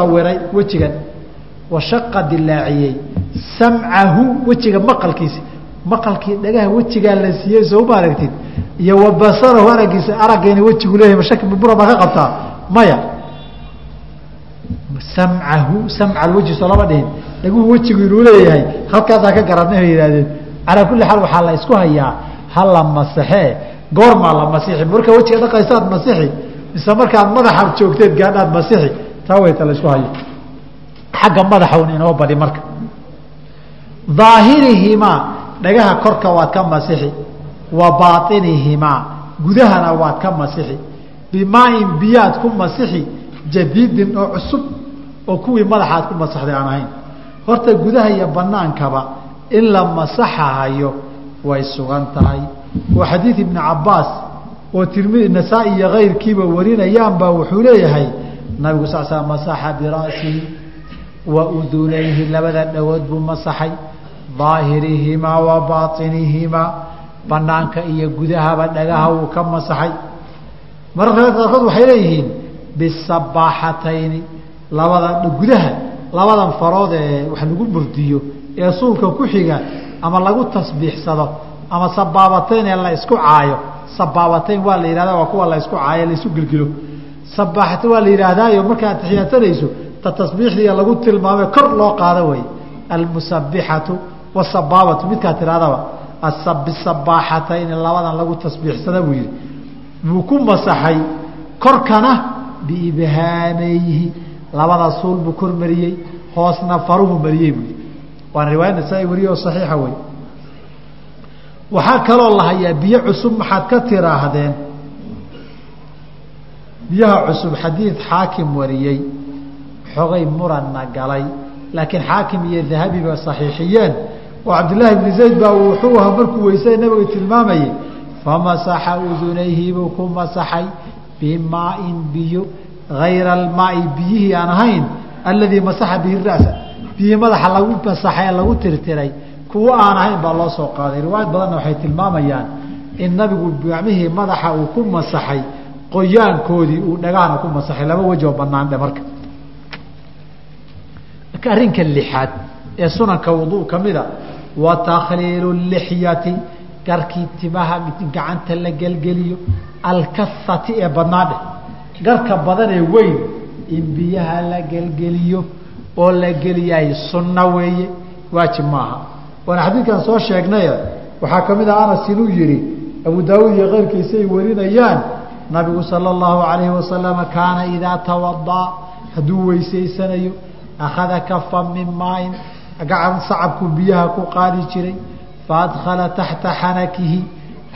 sawiray wejigan washaqa dilaaciyey samcahu wejiga maqalkiisa maqalkii dhagaha wejigaa la siiyey soo ma aragtid iyo wa basarahu araggiisa araggeena wejigu leeyahay mashaki bura baa ka qabtaa? Maya. Samcahu samca alwejhi soo dhihin. Dhaguhu wejigu inuu leeyahay halkaasaa ka garanay bay yihahdeen calaa kulli xaal waxaa la isku hayaa ha la masaxee goormaa la masixi marka wejiga dhaqaysaad masixi mise markaad madaxaad joogteed gaadhaad masixi taa wayta la isku hayo xagga madaxa un inoo badi marka. Daahirihimaa dhagaha korka waad ka masixi. Wa baainihimaa gudahana waad ka masixi. Bimaain biyaad ku masixi jadiidin oo cusub oo kuwii madaxaad ku masaxday aan ahayn. Horta gudaha iyo banaankaba in la masaxahayo way sugan tahay. Oo xadiid ibni cabaas oo tirmidi nasaa-i iyo kayrkiiba warinayaanbaa wuxuu leeyahay nabigu sal sl masaxa bira'sihi wa udunayhi labada dhagood buu masaxay. Daahirihimaa wa baainihimaa banaanka iyo gudahaba dhagaha wuu ka masaxay. Mararka qaarkood waxay leeyihiin bisabaaxatayni labada gudaha labadan farood ee wax lagu murdiyo ee suulka ku xiga ama lagu tasbiixsado ama sabaabatayn ee la isku caayo. Sabaabatayn waa la yihahda waa kuwa la isku caayo la isu gelgelo sabaaxatayn waa la yidhaahdaayo markaad taxiyaatanayso ta tasbiixdiiya lagu tilmaamay kor loo qaado way. Almusabixatu wasabaabatu midkaa tirahdaba bisabaaxatayni labadan lagu tasbiixsada buu yihi buu ku masaxay korkana biibhaameyhi labada suul buu kor mariyey hoosna faruhu mariyey buu waana riwaaya nasaa-i wariye oo saxiixa wey waxaa kaloo la hayaa biyo cusub maxaad ka tiraahdeen biyaha cusub xadiid xaakim wariyey xogay muranna galay laakiin xaakim iyo dahabiba saxiixiyeen. Oo cabdillaahi bni zayd baa wuxuu ahaa markuu weysay nabiga tilmaamayey famasaxa udunayhi buu ku masaxay bimaain biyo ayra almaai biyihii aan ahayn aladii masaxa bihi ra'sa. Biyihii madaxa lagu masaxay ee lagu tirtiray kuwo aan ahayn baa loo soo qaaday. Riwaayad badanna waxay tilmaamayaan in nabigu gacmihii madaxa uu ku masaxay qoyaankoodii uu dhagahana ku masaxay laba wejoo banaan dhe marka. Arrinka lixaad ee sunanka wuduu ka mida wa takhliilu lixyati garkii timaha gacanta la gelgeliyo alkahati ee badnaadhe garka badan ee weyn in biyaha la gelgeliyo oo la geliyahay sunno weeye waajib maaha. Waana xadiidkan soo sheegnaye waxaa ka mid ah anas inuu yihi abu daawuud iyo keyrkiisa ay warinayaan nabigu sala allahu alayhi wasalama kaana idaa tawadaa hadduu weysaysanayo akhada kafan min maain gacan sacabku biyaha ku qaadi jiray faadkhala taxta xanakihi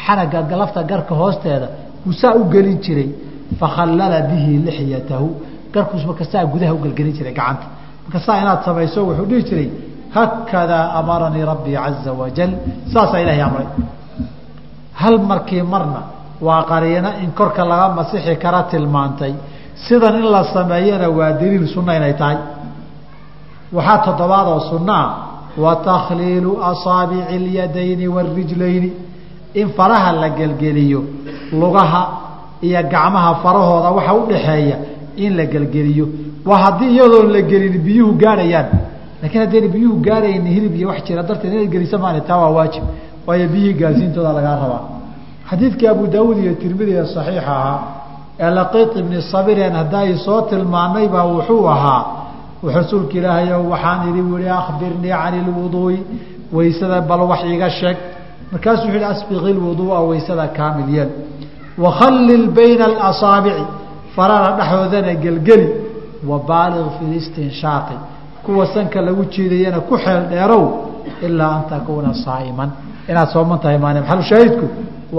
xanaga lafta garka hoosteeda uu saa u gelin jiray fakhallala bihi lixyatahu garkuus marka saa gudaha u gelgelin jiray gacanta. Marka saa inaad samayso wuxuu dhihi jiray hakadaa amaranii rabbii caza wajal saasaa ilahay amray. Hal markii marna waa qariino in korka laga masixi kara tilmaantay. Sidan in la sameeyana waa daliil sunna inay tahay. Waxaa toddobaad oo sunaa wa takhliilu asaabici اlyadayni wاrijlayni in faraha la gelgeliyo lugaha iyo gacmaha farahooda waxa udhaxeeya in la gelgeliyo. Waa haddii iyadoon la gelin biyuhu gaarhayaan lakiin haddayna biyuhu gaarayni hilib iyo wax jira darteed inaad gelisa maana taa waa waajib. Waayo biyihii gaarsiintooda lagaa rabaa xadiidkii abu daawuud iyo tirmidi ee saxiixa ahaa ee laqiit ibni sabiren hadday soo tilmaanay baa wuxuu ahaa rasuulka ilaahayow waxaan idhi wihi akhbirnii cani lwuduui waysada bal wax iiga sheeg. Markaasuu wuxu hi asbiqi lwuduua waysada kaamil yeel. Wakhallil bayna alasaabici farara dhexdoodana gelgeli wabaaliq fi listinshaaqi kuwa sanka lagu jiidayana ku xeel dheerow ilaa an takuuna saa'iman. Inaad sooman tahay maane maxalushaahidku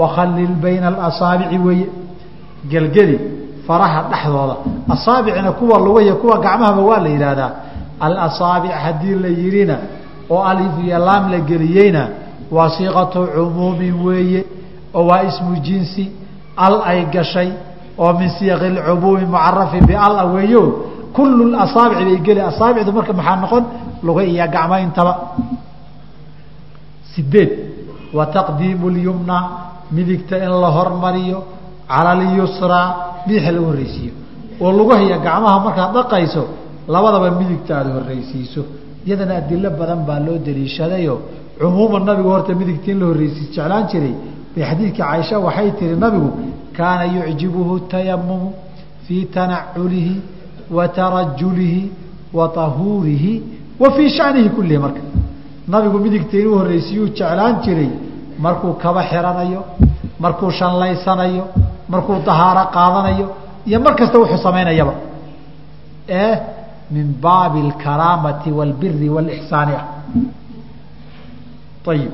wakhallil bayna alasaabici weeye gelgeli faraha dhexdooda asaabicna kuwa lugaya kuwa gacmahaba waa la yidhaahdaa alasaabic haddii la yidhina oo alif iyo laam la geliyeyna waa siiqatu cumuumin weeye oo waa ismu jinsi al ay gashay oo min siiqi lcumuumi mucarafi bial weeyo kullu asaabic bay geli asaabicdu marka maxaa noqon luga iyo gacmo intaba sideed wa taqdiimu lyumna midigta in la hormariyo cala alyusraa bidixa lagu horreysiiyo. Oo lugahiyo gacmaha markaad dhaqayso labadaba midigta aada horreysiiso. Iyadana adilo badan baa loo daliishadayo. Cumuuman nabigu horta midigta in la horreysiis jeclaan jiray. Bay xadiidkii caaisha waxay tihi nabigu kaana yucjibuhu tayamumu fii tanaculihi wa tarajulihi wa tahuurihi wa fii shanihi kullihi marka. Nabigu midigta inuu horreysiiyuu jeclaan jiray markuu kaba xiranayo markuu shanlaysanayo markuu dahaaro qaadanayo iyo mar kasta wuxuu samaynayaba ee min baabi alkaraamati wاlbiri wاlixsaani ah. Ayib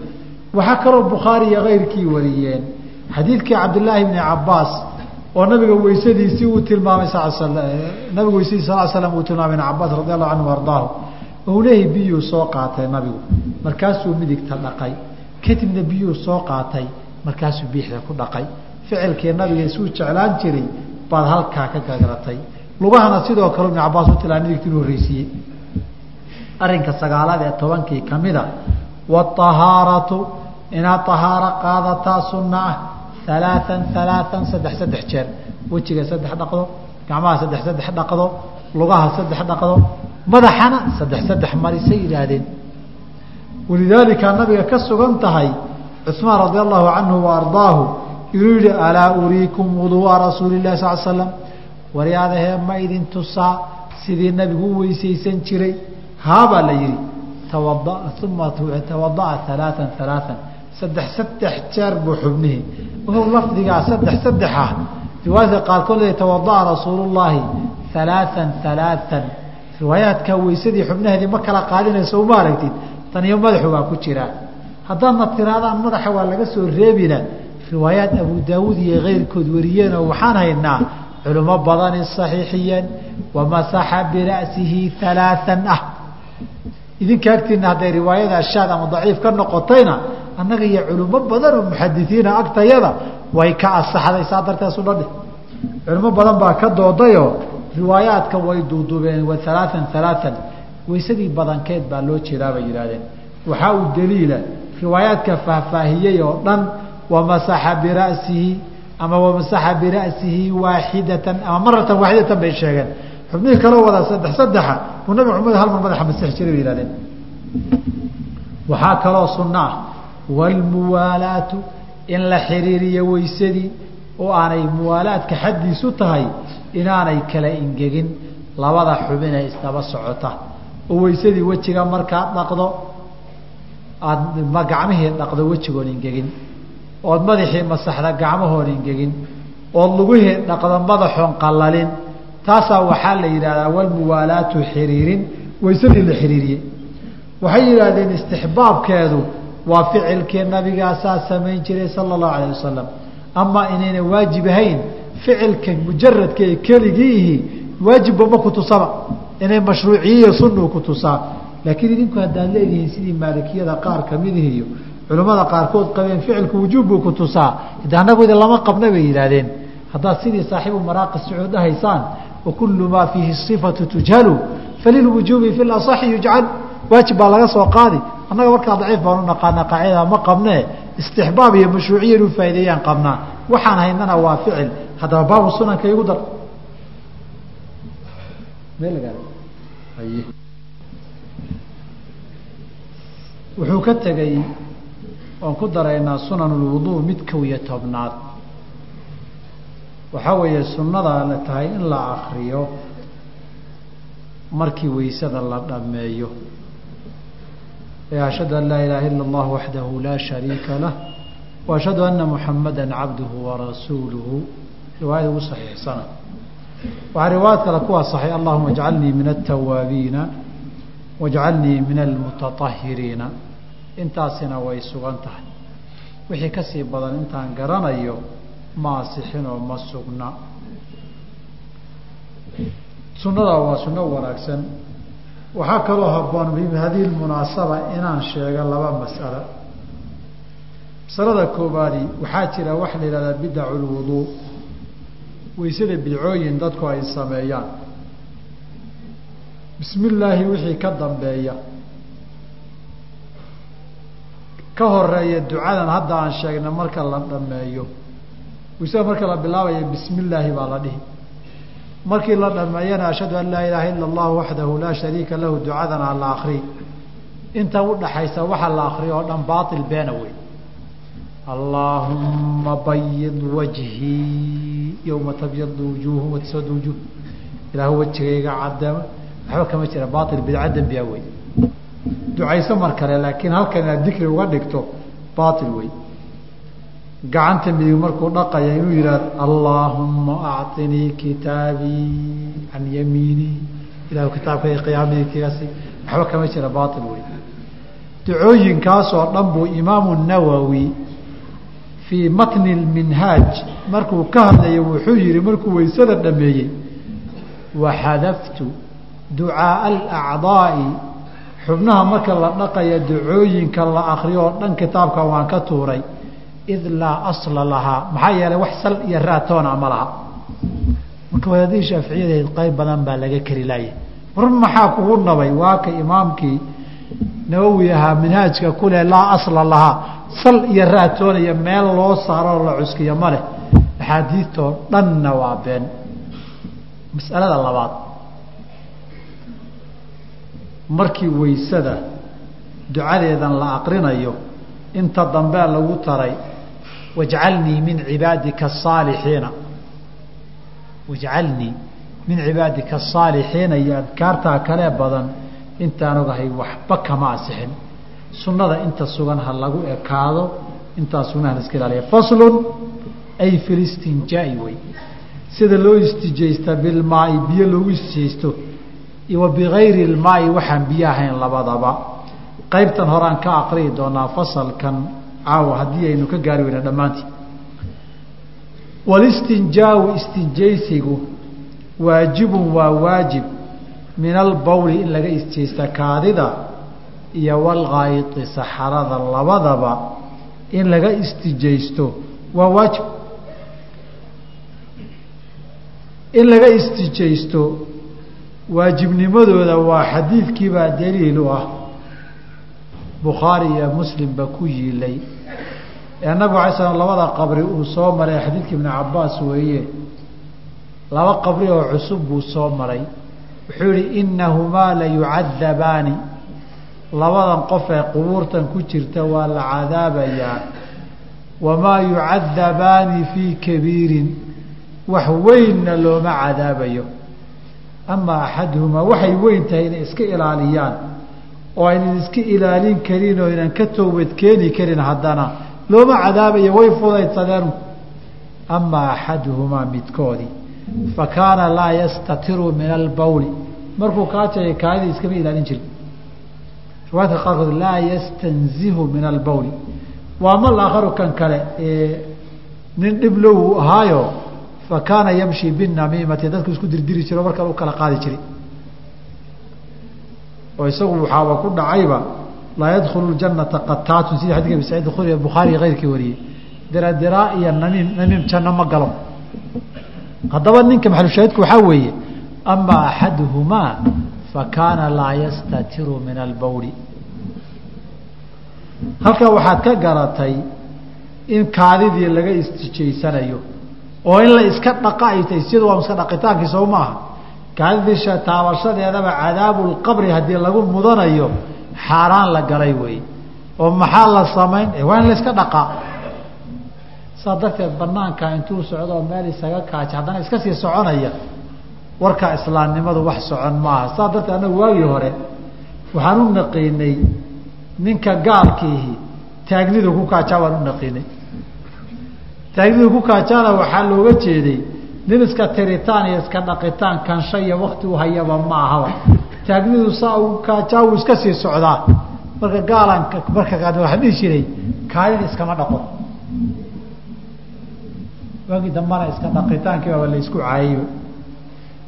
waxaa kaloo bukhaari iyo keyrkii wariyeen. Xadiidkii cabdillaahi bni cabaas oo nabiga weysadiisii uu tilmaamay nabiga weysadiisi sal slam uu tilmaamay ibn cabaas radi allahu canhu ardaahu leeyahy biyuu soo qaatay nabigu markaasuu midigta dhaqay kadibna biyuu soo qaatay markaasuu biixda ku dhaqay. Ficilkii nabiga isuu jeclaan jiray baad halkaa ka gagaratay lugahana sidoo kale ibn cabaas u tilaadigtu inuu horeysiiyey arrinka sagaalaad ee tobankii ka mida ah, waطahaaratu inaad طahaaro qaadataa sunna ah alaaan alaaan saddex saddex jeer. Wejiga saddex dhaqdo gacmaha saddex saddex dhaqdo lugaha saddex dhaqdo madaxana saddex saddex mari say yidhaahdeen walidaalika nabiga ka sugan tahay cusmaan radi allahu canhu waardaahu inuu yihi alaa uriikum wuduua rasuuli lahi sal slam waryaadahee ma idin tusaa sidii nabigu u weysaysan jiray haabaa la yihi uma tawadaa alaaan alaaan saddex saddex jeer buu xubnihii lafdigaa saddex saddex ah riwaayadka qaarkood le tawadaa rasuulu llaahi alaaan alaaan riwaayaadka weysadii xubnaheedii ma kala qaadinayso uma aragtid tan iyo madaxu waa ku jiraa haddaadna tiraadaan madaxa waa laga soo reebina riwaayaat abu daawuud iyo keyrkood wariyeenoo waxaan haynaa culimo badani saxiixiyeen wamasaxa bira'sihi alaaan ah. Idinka agtiina hadday riwaayada shaad ama daciif ka noqotayna annaga iyo culimo badan oo muxadisiina agtayada way ka asaxday saa darteed su culimo badan baa ka doodayoo riwaayaadka way duuduubeen wa alaaan alaaan weysadii badankeed baa loo jeedaa bay waxaa uu daliila riwaayaadka faahfaahiyey oo dhan wamasaxa bira'sihi ama wamasaxa bira'sihi waaxidatan ama maratan waaxidatan bay sheegeen. Xubnihii kaloo wada saddex saddexa buu nabi maxamed hal mar madaxa masix jiray bay yihahdeen waxaa kaloo sunno ah waalmuwaalaatu in la xiriiriyo weysadii oo aanay muwaalaadka xaddiisu tahay inaanay kala ingegin labada xubinee isdaba socota oo weysadii wejiga markaad dhaqdo aada gacmihii dhaqdo wejigoon ingegin ood madaxii masaxda gacmahoon ingegin ood lugihii dhaqdo madaxoon qallalin taasaa waxaa la yidhahdaa walmuwaalaatu xiriirin weysadii la xiriiriyey. Waxay yidhaahdeen istixbaabkeedu waa ficilkii nabigaasaa samayn jiray sala allahu alayh wasalam amaa inayna waajib ahayn ficilka mujaradka ee keligiihi waajibba ma kutusaba inay mashruuciyiyo sunuu kutusaa laakiin idinku haddaad leedihiin sidii maalikiyada qaar kamidihi iyo culimmada qaarkood qabeen ficilku wujuub buu kutusaa de annagu idin lama qabna bay yidhaahdeen. Haddaad sidii saaxiibu maraaqi sacuud dhahaysaan wakulu maa fiihi sifatu tujhalu falilwujuubi fi lasaxi yujcal waajib baa laga soo qaadi. Annaga markaa daciif baan u naqaana qaacidada ma qabnee. Istixbaab iyo mashruuciya inuu faa'ideeyaan qabnaa. Waxaan haynana waa ficil. Haddaba baabu sunanka igu dar wuxuu ka tegey oon ku daraynaa sunan lwuduu mid kow iyo tobnaad. Waxaa weeye sunnada la tahay in la akriyo markii weysada la dhammeeyo. Ashhadu an laa ilaaha ila اllah waxdahu laa shariika lah wa ashhadu ana muxamada cabduhu warasuuluhu riwaayada ugu saxiixsana waxaa riwaayad kale kuwaa saxiix allahuma ajcalnii min altawaabiina wajcalnii min almutaطahiriina intaasina way sugan tahay. Wixii ka sii badan intaan garanayo ma asixinoo ma sugna. Sunada waa sunno wanaagsan. Waxaa kaloo haboon bihadihi lmunaasaba inaan sheego laba mas'alo masalada koobaadi waxaa jira waxa la yihahdaa bidacu lwuduu weysada bidcooyin dadku ay sameeyaan. Bismi illaahi wixii ka dambeeya. Ka horreeya ducadan hadda aan sheegna marka la dhameeyo weysada marka la bilaabayo bismi illaahi baa la dhihi. Markii la dhameeyana ashhadu an laa ilaaha ila اllah waxdahu laa shariika lahu ducadana la akri inta udhaxaysa waxa la akriyo oo dhan baail beena wey allaahuma bayid wajhii yowma tabyadu wujuuhu wataswad wujuuh ilaahu wejigayga cadeema waxba kama jira baail bidca dembiya wey ducayso mar kale laakiin halkan inaad dikri uga dhigto baail wey gacanta midig markuu dhaqaya inuu yihahdo allaahuma acطinii kitaabii can yamiinii ilahu kitaabkay qiyaamadiikasi waxba kama jira baail wey ducooyinkaasoo dhan buu imaamu nawowi fii matni minhaaj markuu ka hadlayo wuxuu yihi markuu weysada dhameeyey waxadaftu ducaaa alacdaa'i. Xubnaha marka la dhaqaya ducooyinka la akriyo oo dhan kitaabka waan ka tuuray. Id laa asla lahaa. Maxaa yeelay wax sal iyo raatoona ma laha. Marka wadaadihii shaaficiyadahayd qayb badan baa laga keri laaya war maxaa kugu nabay waa ka imaamkii nawowi ahaa minhaajka kule laa asla lahaa sal iyo raatoonaya meel loo saaroo la cuskiyo ma leh. Axaadiidtoo dhanna waa been. Masalada labaad. Markii waysada ducadeedan la aqrinayo inta dambea lagu taray wajcalnii min cibaadika asaalixiina wajcalnii min cibaadika asaalixiina iyo adkaartaa kalee badan intaan ogahay waxba kama asixin. Sunnada inta sugan ha lagu ekaado intaa sunaha la iska ilaaliya. Faslun ay fi listinjaai wey. Sida loo istijaysta bilmaai biyo loogu istijaysto wa bigayri lmaai waxaan biyo ahayn labadaba. Qaybtan horaan ka aqriyi doonaa fasalkan caawa haddii aynu ka gaari weyna dhammaantii. Walistinjaau istinjaysigu waajibun waa waajib min albawli in laga istijaysta kaadida iyo walgaayiti saxarada labadaba in laga istijaysto waa waajib. In laga istijaysto waajibnimadooda waa xadiidkiibaa daliil u ah. Bukhaari iyo muslimba ku yiilay. Ee nabigu alay slam labada qabri uu soo maray xadiidka ibnu cabaas weeye laba qabri oo cusub buu soo maray wuxuu yihi inahumaa la yucadabaani. Labadan qof ee qubuurtan ku jirta waa la cadaabayaa. Wamaa yucadabaani fii kabiirin. Wax weynna looma cadaabayo. Amaa axaduhumaa waxay weyn tahay inay iska ilaaliyaan. Oo aynan iska ilaalin karin oo aynan ka toobad keeni karin haddana. Looma cadaabayo way fudaydsadeen amaa axaduhumaa midkoodii fa kaana laa yastatiru min albawli markuu kaajaya kaadida iskama ilaalin jirin. Riwaayadka qaarkood laa yastanzihu min albawli waa ma laakharu kan kale ee nin dhib low ahaayo fa kaana yamshi binamiimati dadku isku dirdiri jiro mar u kala qaadi jiray. Oo isagu waxaaba ku dhacayba laa yadkhulu janata qataatun sida xadika abi saciid khuri bukhaari keyrkii wariyey. Diradiraa iyo namiim namiim janno ma galo. Haddaba ninka maxalushaahidku waxaa weeye amaa axaduhumaa fa kaana laa yastatiru min albawli halkaa waxaad ka garatay in kaadidii laga istijaysanayo oo in la iska dhaqa ay tahay dhaqitaankii soo maaha kaadidii taabashadeedaba cadaabulqabri haddii lagu mudanayo xaaraan la galay wey oo maxaa la samayn waa in la iska dhaqaa saa darteed banaanka intuu socdo oo meel isaga kaaja haddana iska sii soconaya warka islaamnimadu wax socon maaha. Saa darteed annagu waagii hore waxaan u naqiinay ninka gaalkiihi taagnidu ku kaajaa waan u naqiinay. Taagnidu ku kaajaana waxaa looga jeeday nin iska tiritaan iyo iska dhaqitaan kansha iyo wakti u hayaba ma ahaba taagnidu saa u kaajaa wuu iska sii socdaa. Marka gaalan marka waxaa dhihi jiray kaalin iskama dhaqo. Waagii dambana iska dhaqitaankii baaba la isku caayayba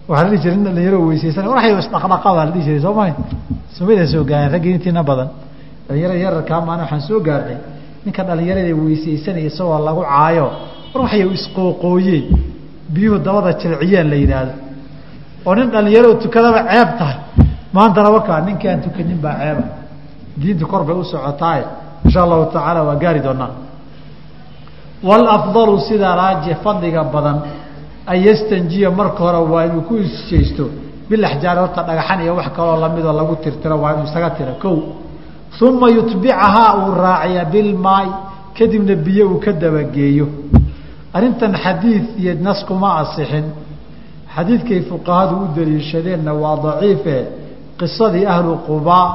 waxaa la dhihi jiray nin dhalinyaro weysaysan. Waxay isdhaqdhaqa la dhihi jiray soo maha sumida soo gaareen raggii intiina badan. Dhalinyarada yararkaa maana waxaan soo gaarnay. Ninka dhalinyarada weysaysanaya isagoo lagu caayo war waxay isqooqooyeen. Biyuhu dabada jilciyeen la yidhaahdo. Oo nin dhalinyaro tukadaba ceeb tahay. Maantana wakaa ninkii aan tukanin baa ceeba diinta kor bay u socotaaye insha allahu tacaala waa gaari doonaa. Wlafdalu sida raaji fadliga badan an yastanjiya marka hore waa inuu ku isjeysto bilaxjaari horta dhagaxan iyo wax kaloo lamidoo lagu tirtiro waa inuu isaga tira kow uma yutbicahaa uu raaciya bilmaay kadibna biyo uu ka dabageeyo. Arrintan xadiid iyo nas kuma asixin. Xadiidkay fuqahadu u daliishadeenna waa daciife qisadii ahlu qubaa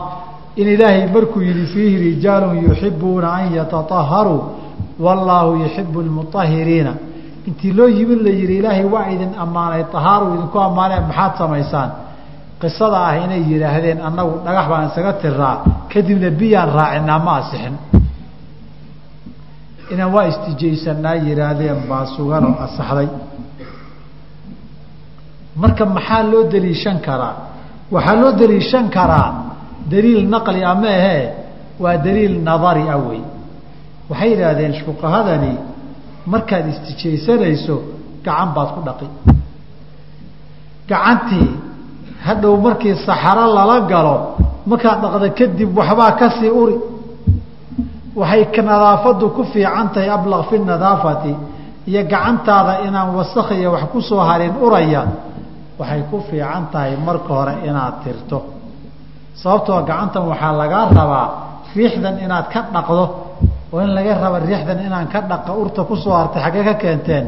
in ilaahay markuu yihi fiihi rijaalun yuxibuuna an yataaharuu wallaahu yuxibu lmuahiriina intii loo yimid la yihi ilaahay waa idin ammaanay ahaaru idinku ammaaneen maxaad samaysaan? Qisada ah inay yidhaahdeen annagu dhagax baan isaga tiraa kadibna biyaan raacinaa ma asixin. Inaan waa istijaysanaa yihaahdeen baa suganoo asaxday. Marka maxaa loo daliishan karaa? Waxaa loo daliishan karaa daliil naqli a ma ahee? Waa daliil nadari ah wey. Waxay yidhaahdeen fuqahadani markaad istijaysanayso gacan baad ku dhaqi. Gacantii hadhow markii saxaro lala galo markaad dhaqda kadib waxbaa ka sii uri. Waxay nadaafadu ku fiican tahay ablaq fi nadaafati iyo gacantaada inaan wasakh iyo wax ku soo harin uraya waxay ku fiican tahay marka hore inaad tirto. Sababtoo gacantan waxaa lagaa rabaa riixdan inaad ka dhaqdo oo in laga raba riixdan inaan ka dhaqa urta ku soo hartay xaggee ka keenteen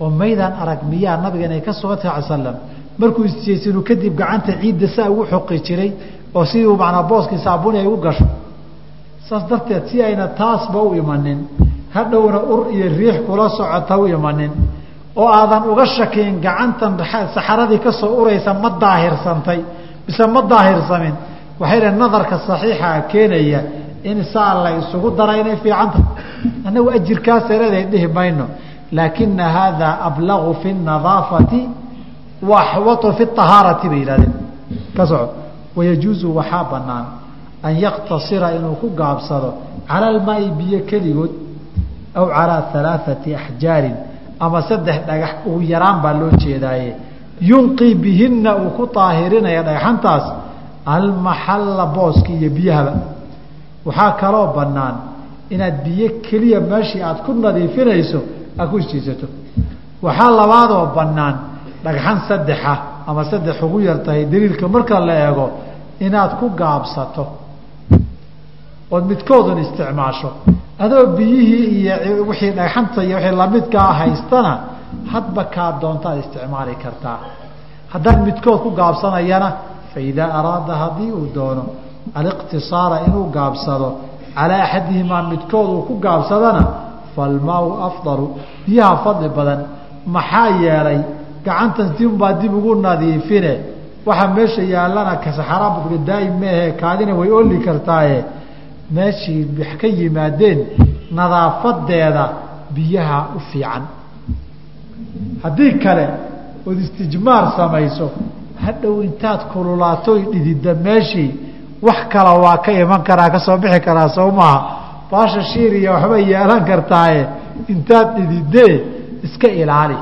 oo maydaan arag miyaa nabigan ay ka sugantay al slam markuu isjeysanu kadib gacanta ciidda saa ugu xoqi jiray oo sidii manaa booskii saabuni ay u gasho. Saas darteed si ayna taasba u imanin hadhowna ur iyo riix kula socota u imanin oo aadan uga shakiin gacantan saxaradii ka soo uraysa ma daahirsantay mise ma daahirsamin waxay dhahen nadarka saxiixaa keenaya in saa la isugu dara inay fiicanta annagu ajirkaaseereeday dhihi mayno laakina haadaa ablagu fi nadaafati waxwatu fi ahaarati bay yihahdeen ka soco wayajuuzu waxaa banaan an yaktasira inuu ku gaabsado cala almaai biyo keligood aw calaa alaaثati axjaarin ama saddex dhagax ugu yaraan baa loo jeedaaye. Yunqii bihina uu ku daahirinaya dhagxantaas almaxalla booski iyo biyahaba waxaa kaloo banaan inaad biyo keliya meeshii aad ku nadiifinayso aad ku isjiisato. Waxaa labaadoo banaan dhagxan saddexa ama saddex ugu yar tahay daliilka marka la eego inaad ku gaabsato. Ood midkoodun isticmaasho. Adoo biyihii iyo wixii dhagxanta iyo wixii lamidkaa haystana hadba kaa doontaad isticmaali kartaa. Haddaan midkood ku gaabsanayana faidaa araada haddii uu doono aliqtisaara inuu gaabsado calaa axadihimaa midkood uu ku gaabsadana falmaau afdalu biyaha fadli badan maxaa yeelay gacantan dinbaa dib ugu nadiifine waxa meesha yaallana kasaxaraabadka daa'im meehe kaadina way oli kartaaye. Meeshii wax ka yimaadeen nadaafadeeda biyaha u fiican. Haddii kale ood istijmaar samayso hadhow intaad kululaatoy dhidida meeshii wax kala waa ka iman karaa ka soo bixi karaa soo maaha. Baasha shiiriya waxbay yeelan kartaaye intaad dhididee iska ilaali.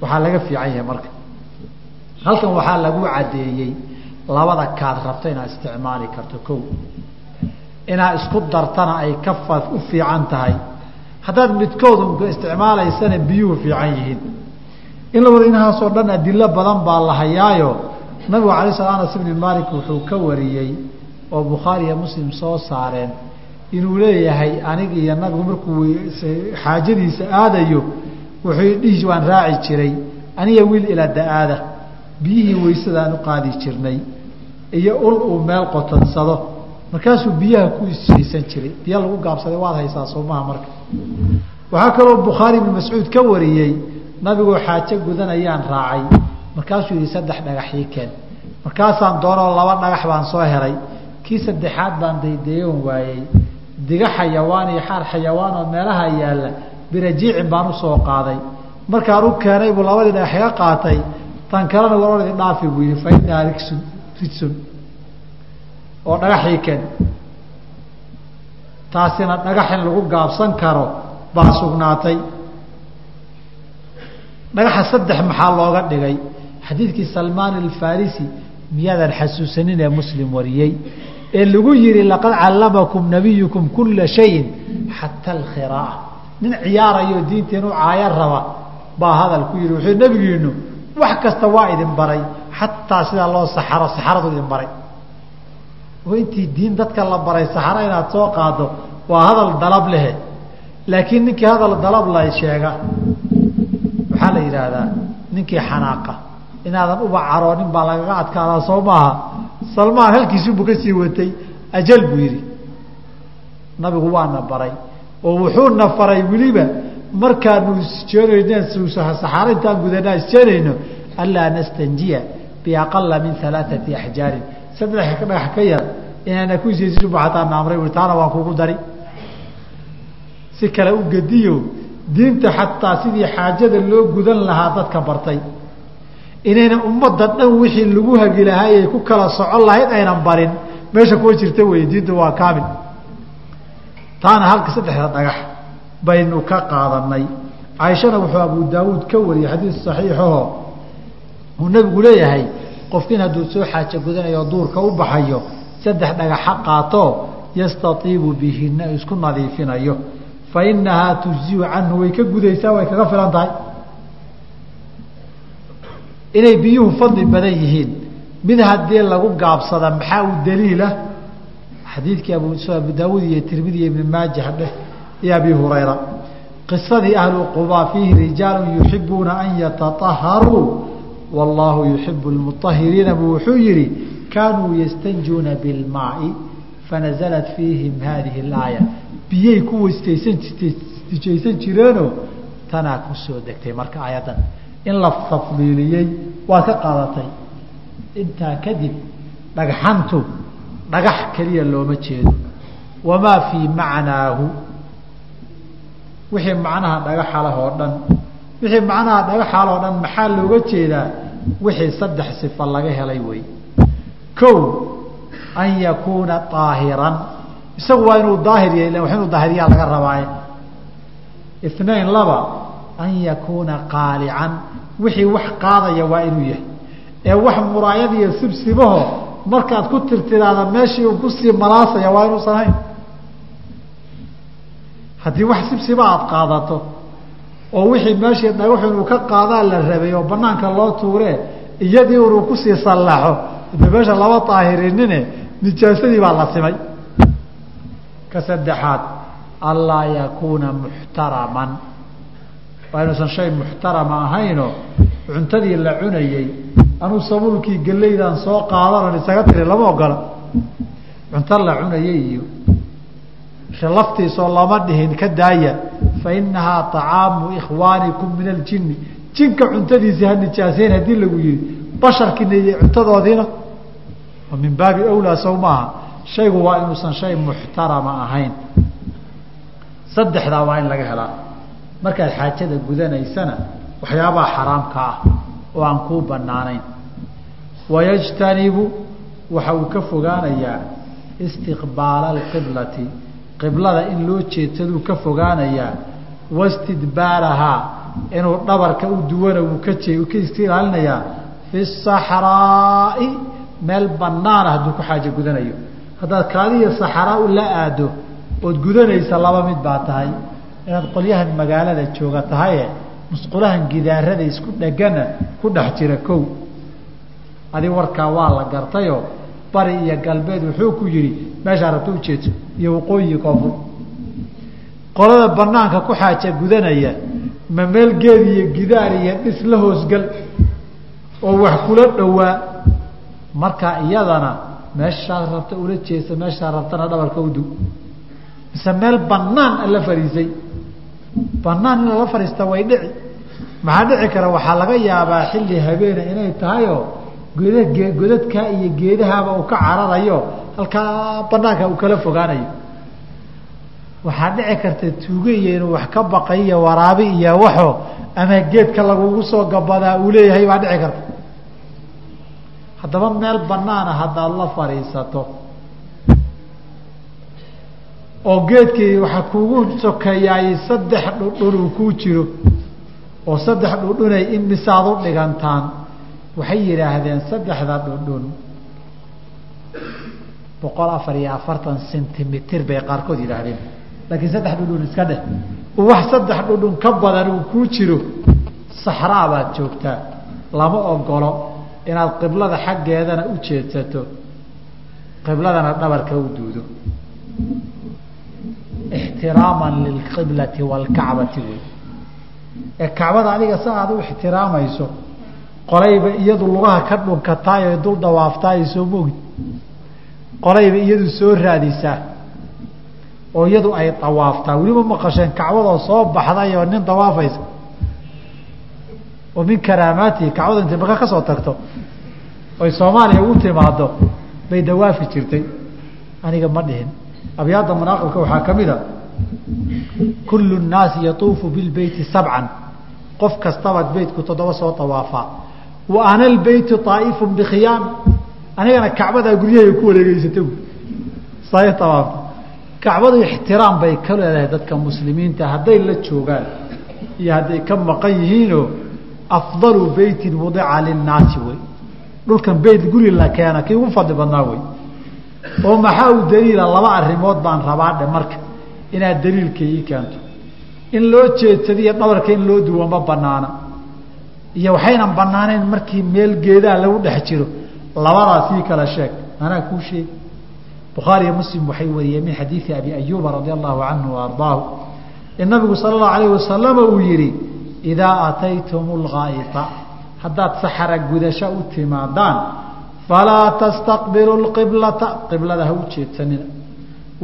Waxaa laga fiican yahay marka. Halkan waxaa lagu caddeeyey labada kaad rabto inaad isticmaali karto ko inaad isku dartana ay ka u fiican tahay. Haddaad midkoodu isticmaalaysana biyuhu fiican yihiin. In la wada inahaasoo dhan adilo badan baa la hayaayo. Nabigu alay sla anas ibni malik wuxuu ka wariyey oo bukhaari iyo muslim soo saareen inuu leeyahay anig iyo nabigu markuu xaajadiisa aadayo wuxuu dhihi waan raaci jiray aniga wiil ilaa da'aada biyihii weysadaan u qaadi jirnay iyo ul uu meel qotansado markaasuu biyaha ku isjaysan jiray biyo lagu gaabsaday waad haysaa soomaha marka. Waxaa kaloo bukhaari ibnu mascuud ka wariyey nabigoo xaajo gudanayaan raacay. Markaasuu yihi saddex dhagaxii keen. Markaasaan doonoo laba dhagax baan soo helay kii saddexaad baan daydayoon waayey. Diga xayawaan iyo xaar xayawaan oo meelaha yaalla birajiicin baan u soo qaaday. Markaan u keenay buu labadii dhagax iga qaatay. Tan kalena warordi dhaafi buu yihi fa inahaa rigsun rijsun oo dhagaxii keen. Taasina dhagax in lagu gaabsan karo baa sugnaatay. Dhagaxa saddex maxaa looga dhigay? Xadiidkii salmaan alfarisi miyaadan xasuusanin ee muslim wariyey ee lagu yihi laqad callamakum nabiyukum kula shayin xata alkhiraaa nin ciyaarayo diinta inuu caayo raba baa hadal ku yihi wuxuu nebigiinu wax kasta waa idin baray xataa sidaa loo saxaro saxaradu idin baray. Oo intii diin dadka la baray saxaro inaad soo qaado waa hadal dalab lehe. Laakiin ninkii hadal dalab la sheega waxaa la yidhaahdaa ninkii xanaaqa inaadan uba caroonin baa lagaga adkaadaa soo maaha. Salmaan halkiisubu ka sii watay ajal buu yidhi. Nabigu waana baray oo wuxuuna faray weliba markaanu isjeenayno saxaaro intaan gudanaa isjeenayno anlaa nastanjiya biaqala min alaaثati axjaarin. Saddex dhagax ka yar inaana ku isaysiisuba hataa naamray ui taana waan kugu dari. Si kale u gediyo diinta xataa sidii xaajada loo gudan lahaa dadka bartay inayna ummadda dhan wixii lagu hagi lahaayay ku kala socon lahayd aynan barin. Meesha kuwa jirta wey diintu waa kaamil. Taana halka saddexda dhagax baynu ka qaadanay caaishana wuxuu abu daawuud ka wariyey xadiis saxiixaho uu nabigu leeyahay qofkin hadduu soo xaajo gudanayo duurka u baxayo saddex dhagaxa qaato yastaiibu bihina isku nadiifinayo. Fa inahaa tujziu canhu way ka gudaysaa way kaga filan tahay inay biyuhu fadli badan yihiin. Mid haddii lagu gaabsada maxaa u daliila xadiidkii abu daawuud iyo tirmidi iyo ibn maaja dheh iyo abi hurayra. Qisadii ahlu qubaa fiihi rijaalu yuxibuuna an yataaharuu wallaahu yuxibu lmuahiriina buu wuxuu yihi kaanuu yastanjuuna bilmaai fanazalat fiihim hadihi اlaaya biyay ku westaysan jireenoo tanaa ku degtay marka aayaddan in la tafdiiliyey waad ka qaadatay. Intaa kadib dhagxantu dhagax keliya looma jeedo. Wamaa fii macnaahu? Wixii macnaha dhagaxalah oo dhan. Wixii macnaha dhagaxal oo dhan maxaa looga jeedaa? Wixii saddex sifa laga helay wey kow an yakuuna aahiran isagu waa inuu daahir yahay wa inuu daahiriyaa laga rabaaye inain laba an yakuuna qaalican. Wixii wax qaadaya waa inuu yahay. Ee wax muraayad iyo sibsibaho markaad ku tirtiraada meeshii uu ku sii malaasaya waa inuusan hayn haddii wax sibsiba aada qaadato oo wixii meeshii dhagaxu inuu ka qaadaa la rabay oo banaanka loo tuuree iyadii unuu ku sii sallaxo de meesha laba daahirinine nijaasadii baa la simay. Ka saddexaad anlaa yakuuna muxtaraman waa inuusan shay muxtarama ahaynoo cuntadii la cunayey anuu sabuulkii gelaydaan soo qaadanon isaga tiri lama ogola. Cunto la cunayay iyo laftiisoo lama dhihin ka daaya fa inahaa طacaamu ikhwaanikum min aljini jinka cuntadiisii ha nijaaseyn haddii lagu yihi basharkiina iyo cuntadoodiina oo min baabi awlaa sow maaha shaygu waa inuusan shay muxtarama ahayn. Saddexdaa waa in laga helaa markaad xaajada gudanaysana waxyaabaha xaraamka ah oo aan kuu banaanayn wayajtanibu waxa uu ka fogaanayaa istiqbaala alqiblati qiblada in loo jeedsaduu ka fogaanayaa wastidbaarahaa inuu dhabarka u duwana uu ka ka iska ilaalinayaa fi saxraa'i meel banaana hadduu ku xaajo gudanayo. Haddaad kaadiya saxraa u la aado ood gudanaysa laba mid baa tahay inaad qolyahan magaalada jooga tahaye musqulahan gidaarada isku dhegana ku dhex jira kow. Adi warkaa waa la gartayoo bari iyo galbeed wuxuu ku yihi meeshaa rabta ujeedso iyo waqooyi koonfur. Qolada banaanka ku xaaja gudanaya ma meel geed iyo gidaar iyo dhis la hoosgal oo wax kula dhowaa. Markaa iyadana meeshaad rabta ula jeesa meeshaa rabtana dhabarka udu mise meel banaan ala fariisay banaan in lala fariista way dhici. Maxaa dhici kara? Waxaa laga yaabaa xilli habeena inay tahayoo goda godadkaa iyo geedahaaba uu ka cararayo halkaa banaanka uu kala fogaanayo. Waxaa dhici karta tuuge iyo inuu wax ka baqay iyo waraabi iyo waxo ama geedka lagugu soo gabadaa uu leeyahay baa dhici karta. Haddaba meel banaana haddaad la fadhiisato oo geedkii waxaa kuugu sokeeyaay saddex dhudhun uu kuu jiro oo saddex dhudhunay imisaad u dhigantaan. Waxay yidhaahdeen saddexda dhudhun boqol afar iyo afartan centimitr bay qaarkood yidhaahdeen. Laakiin saddex dhudhun iska dheh. Wax saddex dhudhun ka badan uu kuu jiro saxraa baad joogtaa lama ogolo inaad qiblada xaggeedana u jeedsato qibladana dhabarka u duudo ixtiraaman lilqiblati waalkacbati wey. Ee kacbada adiga sa aad u ixtiraamayso qolayba iyadu lugaha ka dhunkataay oy dul dawaaftaay soo moogid. Qolayba iyadu soo raadisaa oo iyadu ay dawaaftaa. Weliba maqasheen kacbadoo soo baxday oo nin dawaafaysa. Oo min karaamaatihi kacbada intay maka ka soo tagto oy soomaaliya ugu timaado bay dawaafi jirtay. Aniga ma dhihin abyaadda manaaqibka waxaa ka mid a kullu nnaasi yatuufu bilbeyti sabcan. Qof kastabaad beytku toddoba soo dawaafaa wa ana lbeytu aa'ifun bikhiyaami anigana kacbadaa guryahay ku wareegeysata say dawaafta kacbadu ixtiraam bay ka leedahay dadka muslimiinta hadday la joogaan iyo hadday ka maqan yihiinoo afdalu beytin wudica linnaasi wey. Dhulkan beyt guri la keena kii ugu fadli badnaa wey oo maxaa u daliila laba arrimood baan rabaa dhe marka. Inaad daliilka ii keento. In loo jeedsadiyo dhabarka in loo duwo ma banaana iyo waxaynan banaanayn markii meel geedaa lagu dhex jiro. Labadaas ii kala sheeg. Anaa kuu sheegi bukhaari iyo muslim waxay wariyeen min xadiidi abi ayuuba radia allahu canhu ardaahu. In nabigu sala allahu alayh wasalama uu yihi idaa ataytum lgaa'ita haddaad saxara gudasho u timaadaan falaa tastaqbilu lqiblata qiblada ha u jeedsanina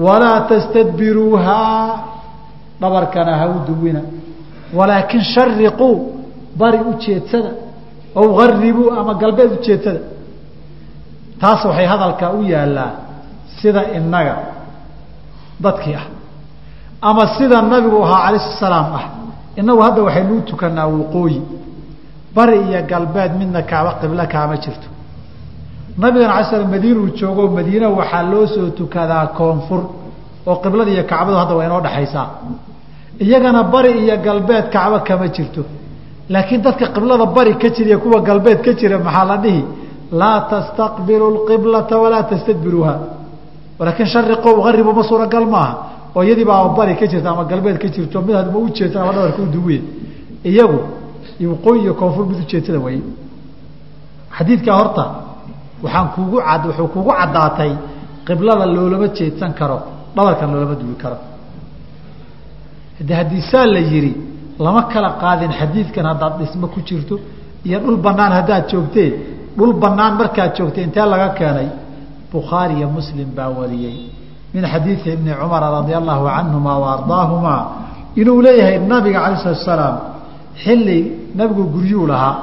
walaa tastadbiruuhaa dhabarkana ha u duwina walaakin shariquu bari u jeedsada ow garibuu ama galbeed u jeedsada taas waxay hadalkaa u yaallaa sida inaga dadkii ah ama sida nabigu ahaa alayh salaam ah inagu hadda waxaynuu tukanaa waqooyi bari iyo galbeed midna kaaba qiblo kaama jirto nabigana ala slam madiinuu joogo madiina waxaa loo soo tukadaa koonfur oo qiblada iyo kacbadu hadda waa inoo dhexaysaa iyagana bari iyo galbeed kacbo kama jirto. Laakiin dadka qiblada bari ka jira iyo kuwa galbeed ka jira maxaa la dhihi? Laa tastaqbilu lqiblata walaa tastadbiruuha. Walaakin shariqo aribu ma suuragal maaha. Oo iyadii bari ka jirta ama galbeed ka jirto mid hadma ujeedsan ama dhabarka u duwiye iyagu waqooyi iyo koonfur mid ujeedsada way. Xadiidkaa horta waxaan kuugu ad wuxuu kugu caddaatay qiblada loolama jeedsan karo dhabarkan loolama duwi karo. De haddii saa la yihi lama kala qaadin xadiidkan haddaad dhismo ku jirto iyo dhul banaan haddaad joogtee. Dhul banaan markaad joogtay intee laga keenay bukhaari iyo muslim baa wariyey. Min xadiidi ibni cumara radia allahu canhuma wa ardaahumaa inuu leeyahay nabiga alay slatu salaam xilli nabigu guryuu lahaa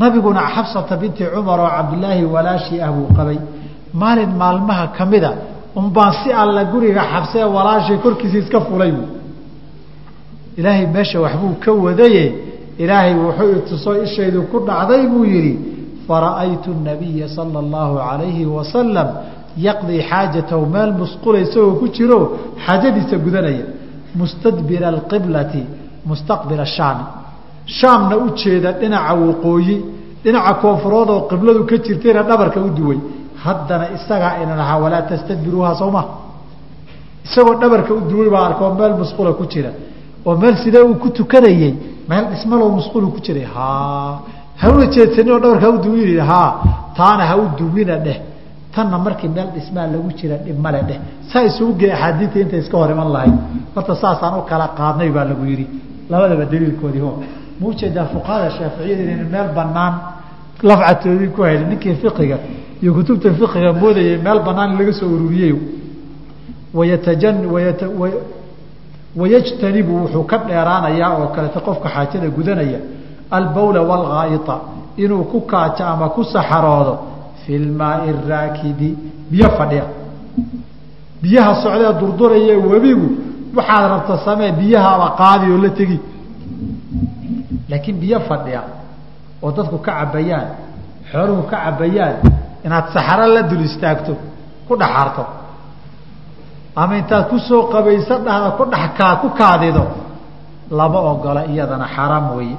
nabiguna xabsata binti cumar oo cabdilaahi walaashii ah buu qabay. Maalin maalmaha kamida unbaan si alla guriga xabsee walaashii korkiisa iska fulay ilaahay meesha waxbuu ka wadaye ilaahay wuxuu itusoo ishaydu ku dhacday buu yidhi fara'aytu nabiya sala allahu alayhi wasalam yaqdii xaajatahu meel musqula isagoo ku jiro xaajadiisa gudanaya. Mustadbira alqiblati mustaqbila shaami shaamna u jeeda dhinaca waqooyi dhinaca koonfurood oo qibladu ka jirtayna dhabarka u duway. Haddana isagaa ina lahaa walaa tastadbiruuha soo ma isagoo dhabarka u duway baa arkoo meel musqula ku jira. Oo meel sidee uu ku tukanayey meel dhismaloo musqulu ku jiray. Ha hauna jeedsanin oo dhabarka ha u duwin ha taana ha u duwina dheh. Tanna markii meel dhismaa lagu jira dhibmale dheh. Saa isugu gee axaadiidta intay iska hor iman lahayd. Horta saasaan u kala qaadnay baa lagu yidhi. Labadaba daliilkoodii ho ma u jeedaa fuqahada shaaficiyada inayna meel banaan lafcatoodii ku haynin ninkii fiqiga iyo kutubta fiqiga moodayay meel banaan laga soo ururiyey. Wayajtanibu wuxuu ka dheeraanayaa oo kaleta qofka xaajada gudanaya albawla waalghaa'ita inuu ku kaajo ama ku saxaroodo fi lmaai raakidi biyo fadhiya. Biyaha socdee durduraya webigu waxaad rabta samee biyahaaba qaadi oo la tegi laakiin biyo fadhiya oo dadku ka cabayaan xooluhu ka cabayaan inaad saxaro la dul istaagto ku dhaxarto ama intaad ku soo qabaysa dhahda ku dhakaa ku kaadido lama ogola iyadana xaaraam weeye.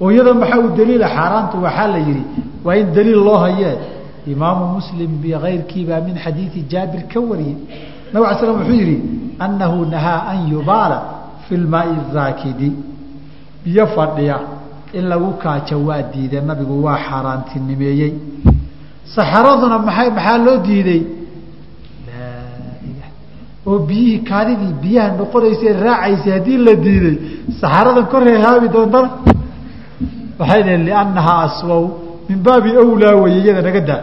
Oo iyada maxaa u daliila xaaraantu waxaa la yihi waa in daliil loo hayee imaamu muslim bikayrkiibaa min xadiidi jaabir ka wariyey. Nabig ala slam wuxuu yihi annahu nahaa an yubaala fi lmaai raakidi biyo fadhiya in lagu kaajo waa diiday. Nabigu waa xaaraantinimeeyey. Saxaraduna maay maxaa loo diiday? Oo biyihii kaadidii biyaha noqonaysay raacaysay haddii la diiday saxaradan koree haabi doontana? Waxay dhaheen liannahaa aswaw min baabi awlaa weye iyada naga daa.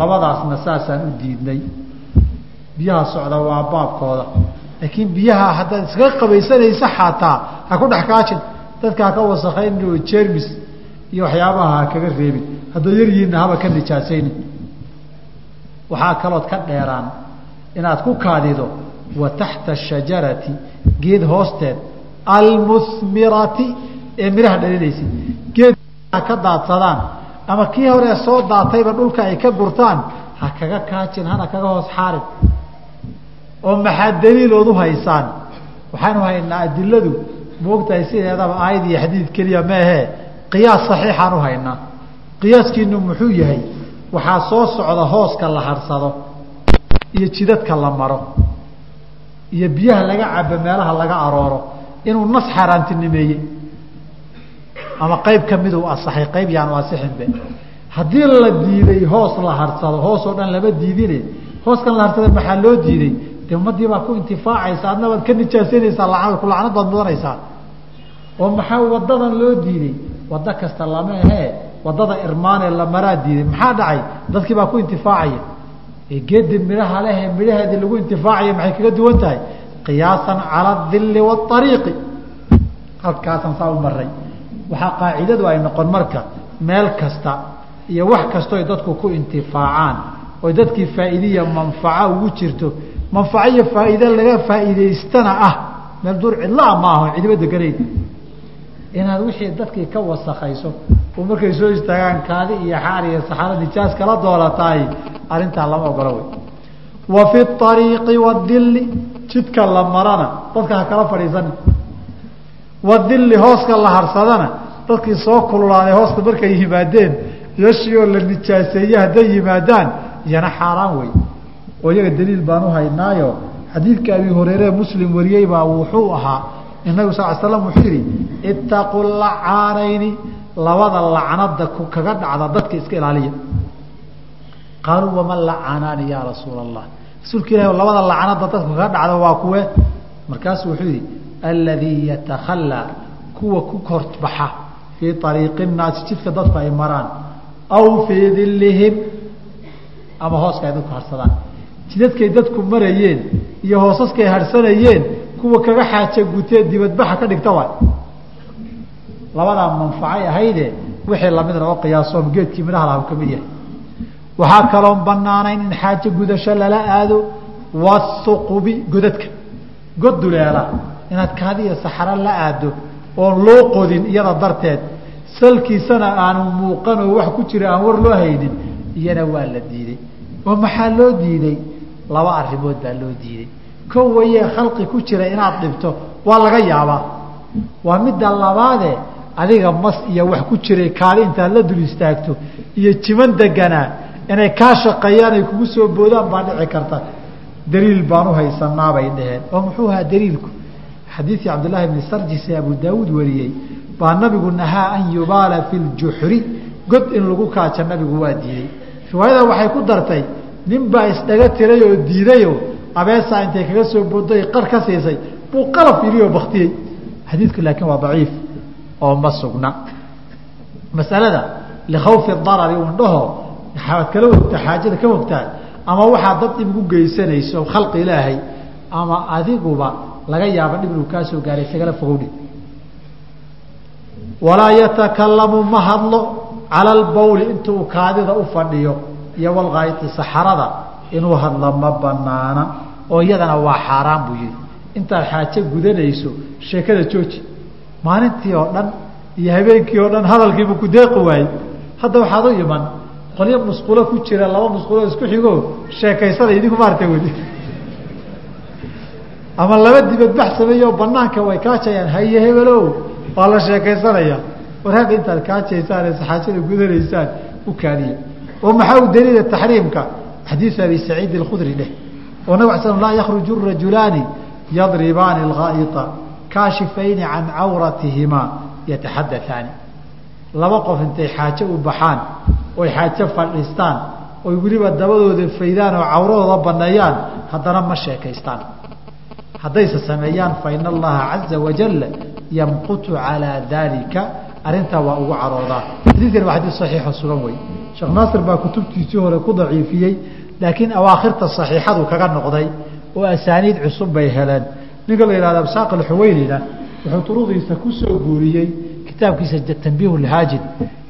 Labadaasna saasaan u diidnay. Biyaha socda waa baabkooda laakiin biyaha haddaad iskaga qabaysanaysa xataa ha ku dhex kaajin dadka haka wasakayn oo jermis iyo waxyaabaha ha kaga reebin. Hadday yaryihiinna haba ka nijaasaynin. Waxaa kalood ka dheeraan inaad ku kaadido wa taxta ashajarati geed hoosteed almuhmirati ee midhaha dhalinaysa geed ka daadsadaan ama kii hore soo daatayba dhulka ay ka gurtaan ha kaga kaajin hana kaga hoos xaarin oo maxaa daliilood u haysaan? Waxaanu haynaa adiladu moogtahay sideedaba aayad iyo xadiid keliya meehee qiyaas saxiixaan u haynaa. Qiyaaskiinu muxuu yahay waxaa soo socda hooska la harsado iyo jidadka la maro iyo biyaha laga cabo meelaha laga arooro inuu nas xaaraantinimeeyey. Ama qayb kamiduu asaxay qayb yaanu asixinbe. Haddii la diiday hoos la harsado hoos oo dhan lama diidine. Hooskan la harsada maxaa loo diiday de ummadii baa ku intifaacaysa adna baad ka nijaasanaysaa ku lacnad baad mudanaysaa. oo maxaa wadadan loo diiday wado kasta lama ahee waddada irmaanee la maraa diiday maxaa dhacay? dadkii baa ku intifaacaya. geedi midhaha lehe midhaheedii lagu intifaacaya maxay kaga duwan tahay? qiyaasan cala adilli waariiqi halkaasan saa u maray waxaa qaacidadu ay noqon marka meel kasta iyo wax kastoo dadku ku intifaacaan oo dadkii faa'iidiya manfaco ugu jirto manfaco iyo faa'iide laga faa'iidaystana ah meel dur cidlaa ma aho cidiba inaad wixii dadkii ka wasakayso oo markay soo istaagaan kaadi iyo xaar iyo saxaro nijaas kala doolataay arrintaa lama ogola wey. Wa fi ariiqi wadilli jidka la marana dadka ha kala fadhiisani wadilli hooska la harsadana dadkii soo kululaaday hoosta markay yimaadeen yashii oo la nijaaseeye hadday yimaadaan iyana xaaraan wey oo iyaga daliil baan u haynaayo. Xadiidka abi hureyre muslim wariyey baa wuxuu ahaa inagu sal slam wuxuu yihi itaqu lacaanayni labada lacnada kaga dhacda dadka iska ilaaliya. Qaaluu waman lacaanaani ya rasuula allah rasuulka ilahi labada lacnada dadka kaga dhacda waa kuwe. Markaasuu wuxuu yihi aladii yatakhalaa kuwa ku korbaxa fii ariiqi naasi jidka dadku ay maraan aw fii dilihim ama hooska ay dadku harsadaan jidadkay dadku marayeen iyo hoosaskay harsanayeen kuwa kaga xaaja gutee dibadbaxa ka dhigta waay. Labadaa manfacay ahayde wixii lamidna oo qiyaasoom geedkii midhaha ka mid yahay. Waxaa kaloon banaanayn in xaajo gudasho lala aado wasuqubi godadka. God duleela inaad kaadiya saxaro la aado oon loo qodin iyada darteed salkiisana aanu muuqan oo wax ku jira aan war loo haynin iyana waa la diiday oo maxaa loo diiday laba arrimood baa loo diiday. Ko wayee khalqi ku jira inaad dhibto waa laga yaabaa. Waa midda labaade adiga mas iyo wax ku jiray kaadi intaad la dul istaagto iyo jiman deganaa inay kaa shaqeeyaan ay kugu soo boodaan baa dhici karta. Daliil baan uhaysanaa bay dhaheen. Oo muxuu ahaa daliilku? Xadiidkii cabdillaahi bni sarjis abu daawuud wariyey baa nabigu nahaa an yubaala fi ljuxri god in lagu kaaja nabigu waa diiday riwaayada waxay ku dartay nin baa isdhaga tiray oo diidayo abeesaa intay kaga soo booday qar ka siisay buu qalaf ilioo baktiyey xadiidku laakiin waa daciif oo ma sugna. Masalada likhawfi darari un dhaho waxaad kala ogtaa xaajada ka ogtaa ama waxaa dad dhib ugu geysanayso khalqi ilaahay ama adiguba laga yaabo dhib inuu kaa soo gaaray isagala fogowdhi. Walaa yatakalamu ma hadlo cala albawli intuu kaadida u fadhiyo iyo walkaaiti saxarada inuu hadlo ma banaana oo iyadana waa xaaraan buu yihi intaad xaajo gudanayso sheekada jooji. Maalintii oo dhan iyo habeenkii oo dhan hadalkiibu ku deeqi waayey. Hadda waxaad u iman qolyo musqulo ku jira laba musqulo isku xigo sheekaysana idinku maarta weli. Ama laba dibadbax sameeyo banaanka way kaajayaan haye hebelow waa la sheekaysanaya. War hadda intaad kaajaysaan ee saxaajada gudanaysaan u kaadiya oo maxaa u daliila taxriimka? Xadiisu abi saciid اkhudri dheh oo nabg sl laa yakruju rajulaani yadribaani اlghaa'ita kaashifayni can cawratihimaa yataxadaaani laba qof intay xaajo u baxaan oy xaajo fadhiistaan oy weliba dabadooda faydaan oo cawradooda baneeyaan haddana ma sheekaystaan. Haddayse sameeyaan fa ina allaha caza wajala yamqutu calaa daalika arrintaa waa ugu caroodaa. Xadiidkan waa xadiis saxiixo sugan wey sheekh naasir baa kutubtiisii hore ku daciifiyey laakiin awaakhirta saxiixadu kaga noqday oo asaaniid cusub bay heleen. Ninka la yihahdo absaaq alxuweylina wuxuu turudiisa ku soo guuriyey kitaabkiisa tanbiih lhaajid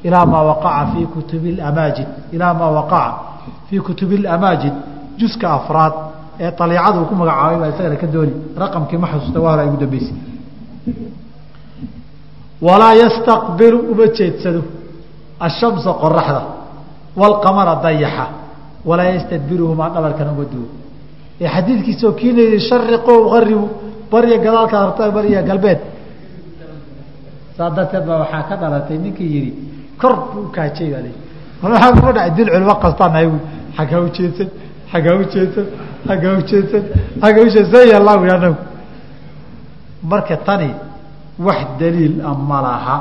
ilaa maa waqaca fii kutubi amaajid ilaa maa waqaca fii kutubi lamaajid juska afraad ee aliicada uu ku magacaabay baa isagana ka dooni. Raqamkii ma xasuusta waa hora ugu dambeysay. Walaa yastaqbilu uma jeedsado. Ashamsa qoraxda waalqamara dayaxa walaa yastadbiruhumaa dhabarkan uma duwo ee xadiidkiisao kiina yihi shariqo aribu barya gadaalka harta barya galbeed saa darteed baa waxaa ka dhalatay ninkii yihi kor buu ukaajay baa waaa kuma dhaay dil culimo kastaan aggaa ujeedsan aggaa ujeedsan aggaa ujeedsan aggaa ujeedsan yalla anagu marka tani wax daliil a ma laha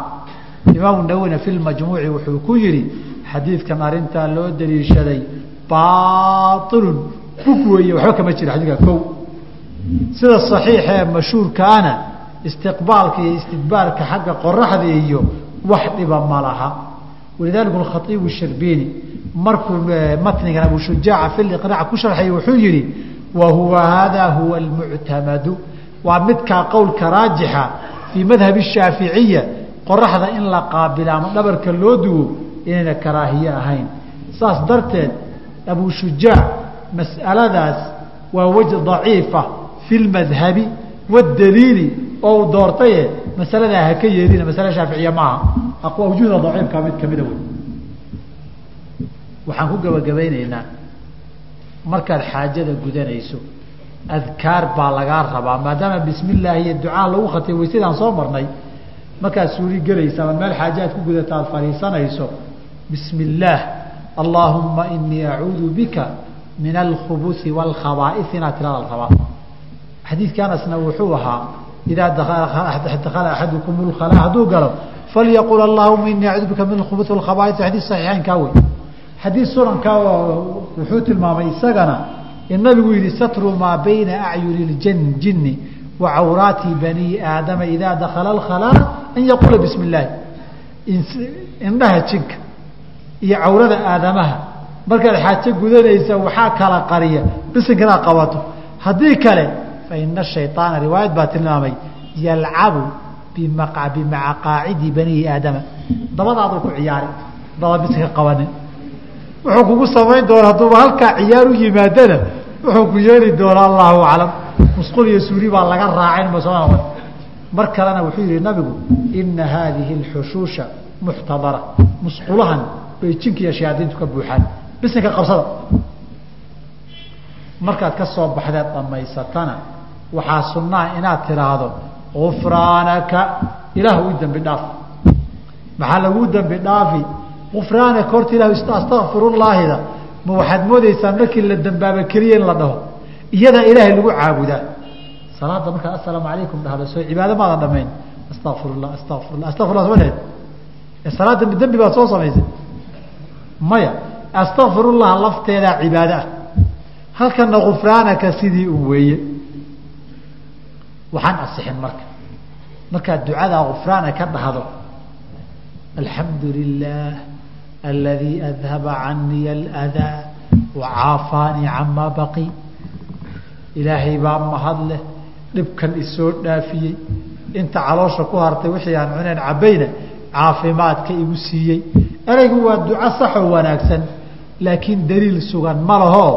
imaamu nawowina fi lmajmuuci wuxuu ku yihi xadiidkan arrintaa loo daliishaday baailun bug weeye waxba kama jira xadiidka ko sida saxiixa ee mashhuurkaana istiqbaalka iyo istidbaarka xagga qoraxda iyo wax dhiba ma laha. Walidalika alkhaiibu sharbini markuu matnigan abu shujaaca fi liqnaac ku sharxay wuxuu yihi wa huwa huwa almuctamadu waa midkaa qowlka raajixa fii madhab shaaficiya qoraxda in la qaabila ama dhabarka loo duwo inayna karaahiye ahayn. Saas darteed abu shujaac mas'aladaas waa wejh daciifa fi lmadhabi waاdaliili oo uu doortaye masaladaa haka yeelina masale shaaficiya maaha awjuhda daciifka mid kamida wey waxaan ku gabagabaynaynaa markaad xaajada gudanayso adkaar baa lagaa rabaa maadaama bismi illaahi iyo ducaa lagu khatay waysadaan soo marnay. Markaad suuli gelaysa ama meel xaaje aad ku gudata aad fadhiisanayso bismi illaah allaahumma inii acuudu bika min alkhubusi waalkhabaaisi inaad tirada rabaa xadiidka anasna wuxuu ahaa idaa dakala axadukum lkhalaa hadduu galo falyaqul allahuma inii acuudu bika min alkhubusi walkhabaaisi xadiis saxiixeynkaa wey xadiis sunankaa wuxuu tilmaamay isagana in nabigu yihi satru maa bayna acyuni ljan jinni wa cawraati bani aadama idaa dakala alkhalaa an yaquula bismi illaahi indhaha jinka iyo cawrada aadamaha. Markaad xaajo gudanaysa waxaa kala qariya. Bisinka qabato. Haddii kale fa ina shayطaana riwaayad baa tilmaamay yalcabu bimaqaacidi bani aadama. Dabadaaduu ku ciyaari daba bisinka qabanin. Wuxuu kugu samayn doona hadduuba halkaa ciyaar u yimaadana wuxuu ku yeeli doonaa allahu aclam. Musqul iyo suuri baa laga raacin ma soo noqon. Mar kalena wuxuu yihi nabigu ina haadihi اlxushuusha muxtadara musqulahan bay jinka iyo shayaadiintu ka buuxaan. Bisinka qabsada. Markaad ka soo baxdeed dhammaysatana waxaa sunnaha inaad tiraahdo gufraanaka ilaah u dembi dhaaf maxaa laguu dembi dhaafi? Gufraanaka horta ilah astakfirullaahida ma waxaad moodeysaa markii la dambaaba keliya in la dhaho? Iyadaa ilaahay lagu caabudaa. Salaada markaad assalaamu calaykum dhahdo soo cibaado maadan dhamayn astaqfirullah astaqfirullah astaqfirullah soo dheed salaada dembi baad soo samaysay maya astakfirullah lafteedaa cibaado ah. Halkana gufraanaka sidii un weeye. Waxaan asixin marka. Markaad ducadaa gufraana ka dhahdo alxamdu lilah aladii adhaba caniya aladaa wacaafaanii camaa baqi. Ilaahay baa mahad leh dhibkan isoo dhaafiyey. Inta caloosha ku hartay wixii aan cuneen cabayna caafimaadka igu siiyey ereygu waa duco saxoo wanaagsan laakiin daliil sugan ma lahoo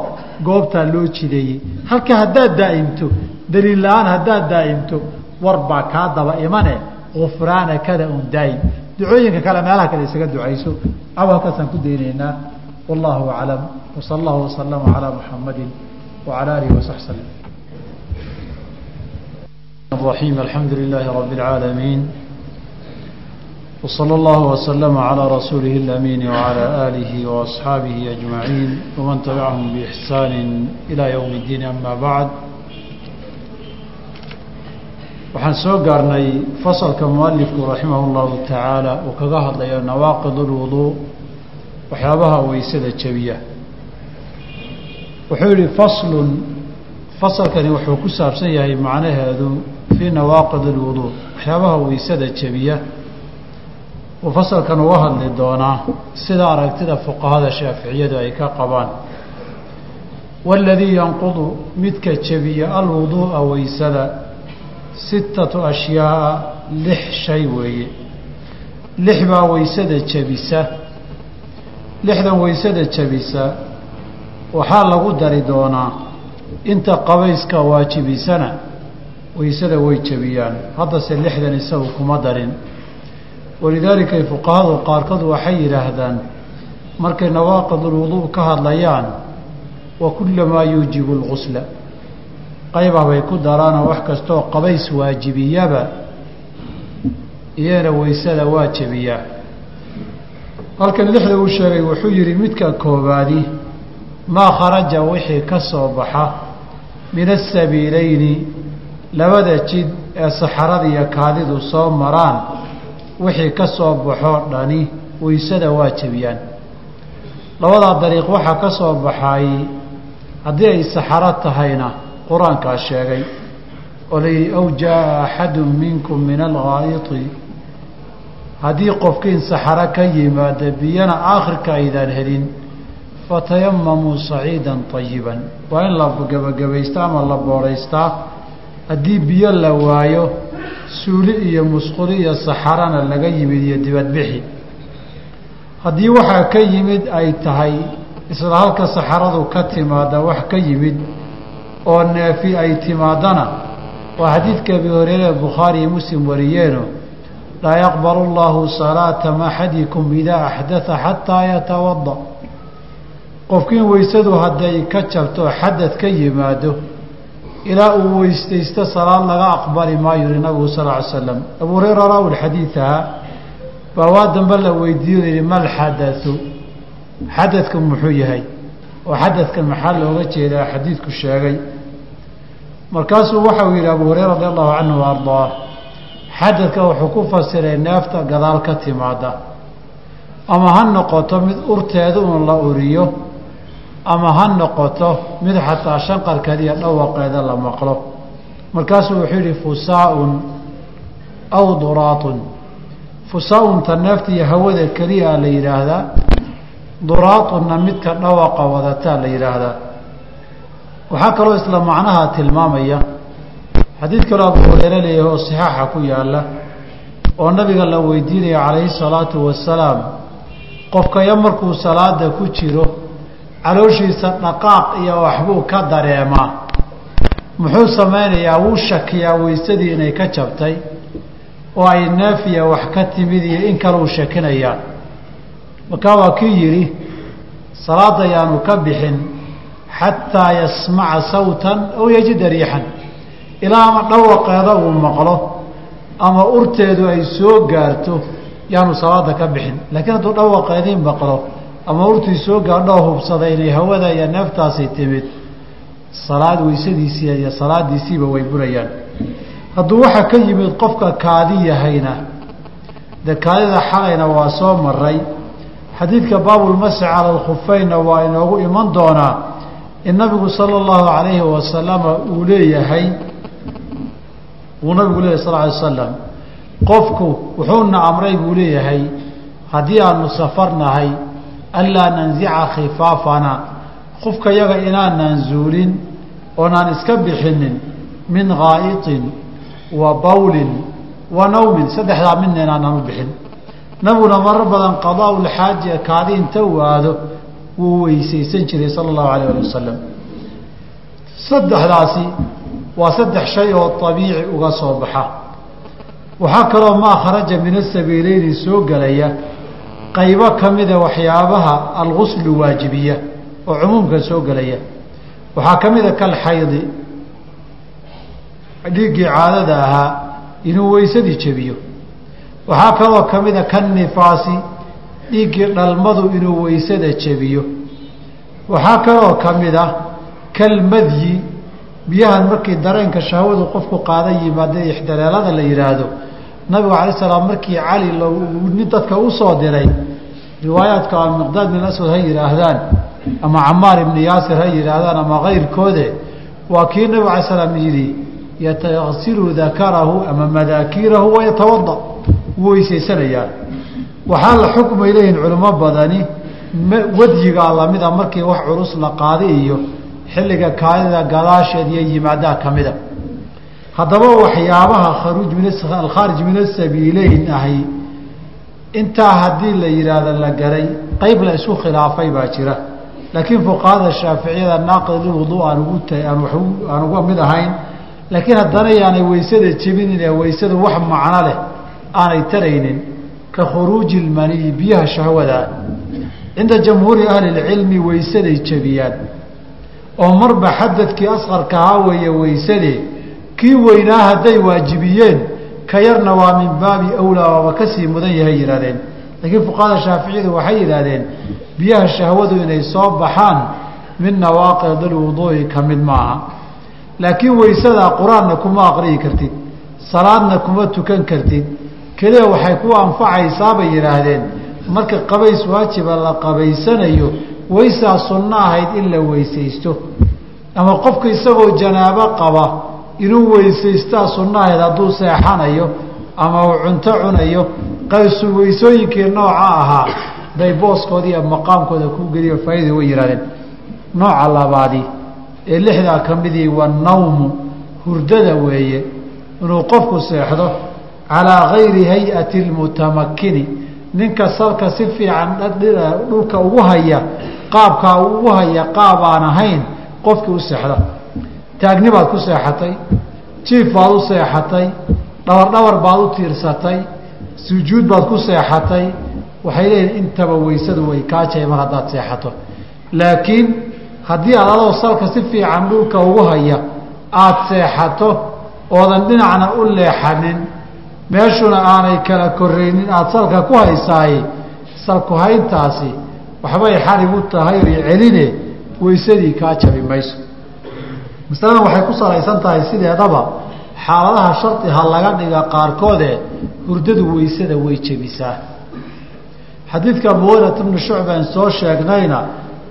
goobtaa loo jideeyey halka haddaad daa'imto daliil la-aan haddaad daa'imto war baa kaa daba imane gufraana kada un daa'im ducooyinka kale meelaha kale isaga ducayso caw halkaasaan ku daynaynaa wallahu aclam wasala allahu wasalama calaa muxamadi wacala alihi wasaxbi slm الرحيم الحمد لله رب العالمين وصلى الله وسلم على رسوله الأمين وعلى آله وأصحابه أجمعين ومن تبعهم بإحسان إلى يوم الدين أما بعد waxaan soo gaarnay fasalka mualifku raximah اllahu tacaala uu kaga hadlayo nawaaqid اlwuduu waxyaabaha weysada jebiya wuxuu yihi faslun fasalkani wuxuu ku saabsan yahay macnaheedu fii nawaaqid اlwuduu waxyaabaha weysada jebiya uu uga hadli doonaa sida aragtida fuqahada shaaficiyadu ay ka qabaan. Waladii yanqudu midka jebiya alwuduu'a weysada sittatu ashyaaa lix shay weeye. Lix baa weysada jebisa. Lixdan weysada jebisa waxaa lagu dari doonaa inta qabayska waajibisana weysada way jebiyaan. Haddase lixdan isagu kuma darin walidaalika fuqahadu qaarkood waxay yidhaahdaan markay nawaaqidulwuduu ka hadlayaan wa kullamaa yuujibu lgusla qaybah bay ku daraanoo wax kastooo qabays waajibiyaba iyana weysada waa jebiyaa halkan lixda uu sheegay wuxuu yidhi midka koobaadi maa kharaja wixii ka soo baxa min asabiilayni labada jid ee saxarada iyo kaadidu soo maraan wixii ka soo baxoo dhani weysada waa jebiyaan. Labadaa dariiq waxaa ka soo baxay haddii ay saxaro tahayna qur'aankaa sheegay oo layidhi aw jaa-a axadu minkum min alghaa'iti haddii qofkiin saxaro ka yimaada biyana aakhirka aydaan helin fatayamamuu saciidan tayiban waa in la gebagabaystaa ama la boodhaystaa. Haddii biyo la waayo suuli iyo musquli iyo saxarana laga yimid iyo dibadbixi. Haddii waxaa ka yimid ay tahay isla halka saxaradu ka timaada wax ka yimid oo neefi ay timaadana waa xadiidka abi horeere bukhaari iyo muslim wariyeeno laa yaqbalu llahu salaata axadikum idaa axdaa xataa yatawada qofkiin weysadu hadday ka jabto xadad ka yimaado ilaa uu weystaysto salaad laga aqbali maayo yihi nabigu sal ly slam abu hureyra raawi xadiidaha baa waa dambe la weydiiyo yihi mal xadau xadadku muxuu yahay? Oo xadadkan maxaa looga jeedaa? Xadiidku sheegay. Markaasuu waxau yidhi abu hureyra radi allahu canhu ardaa. Xadadka wuxuu ku fasiray neefta gadaal ka timaada ama ha noqoto mid urteeda un la uriyo ama ha noqoto mid xataa shanqarkeeda iyo dhawaqeeda la maqlo. Markaasuu wuxuu yidhi fusaa-un aw duraatun. Fusaa-unta neefta iyo hawada keliyaa la yidhaahdaa duraatunna midka dhawaqa wadataa la yidhaahdaa waxaa kaloo isla macnaha tilmaamaya xadiid kaloo abu hureyre leeyahay oo saxaaxa ku yaalla oo nabiga la weydiinaya calayhi salaatu wasalaam qofkaya markuu salaada ku jiro calooshiisa dhaqaaq iyo waxbuu ka dareemaa. Muxuu samaynayaa wuu shakiyaa weysadii inay ka jabtay oo ay naafiya wax ka timid iyo in kale uu shakinayaa. Markaa waa kii yidhi salaada yaanu ka bixin xataa yasmaca sawtan aw yajida riixan. Ilaa ama dhawaqeeda uu maqlo ama urteedu ay soo gaarto yaanu salaada ka bixin. Laakiin hadduu dhawaqeedii maqlo ama urtii soo gaadhoo hubsada inay hawada iyo neeftaasi timid salaad weysadiisii iyo salaadiisiiba way burayaan. Hadduu waxaa ka yimid qofka kaadi yahayna dee kaadida xalayna waa soo maray xadiidka baabulmasi cala alkhufeynna waa inoogu iman doonaa in nabigu sala allahu calayhi wasalama uu leeyahay uu nabigu leeyahay sal ly slam qofku wuxuuna amray buu leeyahay haddii aanu safar nahay anlaa nanzica khifaafana qofka yaga inaanaan zuulin oonaan iska bixinin min gaa'iطin wa bawlin wa nawmin saddexdaa midna inaanaan u bixin nabiguna marar badan qadaa lxaaji kaadi inta uu aado wuu weysaysan jiray sala allahu alayh ali wasalam saddexdaasi waa saddex shay oo abiici uga soo baxa waxaa kaloo maa kharaja min asabiileyni soo gelaya qaybo ka mida waxyaabaha alguslu waajibiya oo cumuumka soo gelaya. Waxaa ka mida kalxaydi. Dhiiggii caadada ahaa inuu weysadii jebiyo. Waxaa kaloo ka mida kannifaasi dhiiggii dhalmadu inuu weysada jebiyo. Waxaa kaloo ka mid ah kalmadyi biyahan markii dareenka shahwadu qofku qaadan yimaada ixdaleelada la yidhaahdo nabigu alay salaam markii cali nin dadka u soo diray riwaayaadka miqdaad bin aswad ha yidhaahdaan ama camaar ibni yaasir ha yidhaahdaan ama kayrkoode waa kii nabigu alay slam yidhi yatasilu dakarahu ama madaakirahu wayatawada wuu weysaysanayaa waxaa la xukmay leeyihiin culimo badani wadyigaa lamida markii wax culus la qaadi iyo xilliga kaadida gadaasheed iyo yimaadaa ka mida haddaba waxyaabaha alkhaarij min asabiileyn ahi intaa haddii la yidhaahdo la garay qeyb la isku khilaafay baa jira. Laakiin fuqahada shaaficiyada naaqid lilwudu aan ugu aan aan uga mid ahayn laakiin haddana yaanay weysada jebinin ee weysadu wax macno leh aanay taraynin ka khuruuji ilmaniyi biyaha shahwada. Cinda jamhuuri ahli lcilmi weysaday jebiyaan oo marba xadadkii asqarka ahaa weeye weysadee kii weynaa hadday waajibiyeen ka yarna waa min baabi awlaa waaba ka sii mudan yahay yidhahdeen laakiin fuqahada shaaficiyadu waxay yidhaahdeen biyaha shahwadu inay soo baxaan min nawaaqid alwuduu'i ka mid maaha. Laakiin weysadaa qur'aanna kuma aqriyi kartid salaadna kuma tukan kartid. Keliya waxay ku anfacaysaa bay yidhaahdeen. Marka qabays waajiba la qabaysanayo weysaa sunno ahayd in la weysaysto. Ama qofka isagoo janaabo qaba inuu weysaystaa sunno ahayd hadduu seexanayo ama uu cunto cunayo qaysu weysooyinkii nooca ahaa bay booskooda iyo maqaamkooda ku geliyo faaida way yihahdeen nooca labaadi ee lixdaa ka midii wanawmu hurdada weeye inuu qofku seexdo calaa gayri hay'ati lmutamakini ninka salka si fiican dhulka ugu haya qaabkaa ugu haya qaab aan ahayn qofkii u seexda taagni baad ku seexatay jiif baad u seexatay dhabar dhabar baad u tiirsatay sujuud baad ku seexatay. Waxay leeyihiin intaba weysadu way kaajay mar haddaad seexato. Laakiin haddii aad adoo salka si fiican dhulka ugu haya aada seexato oodan dhinacna u leexanin meeshuna aanay kala koraynin aada salka ku haysaaye salku hayntaasi waxbay xarig u tahay oy celine weysadii kaa jabi mayso masaladan waxay ku salaysan tahay sideedaba xaaladaha shardiha laga dhiga qaarkoode hurdadu weysada way jebisaa. Xadiidka mugirat bnu shucban soo sheegnayna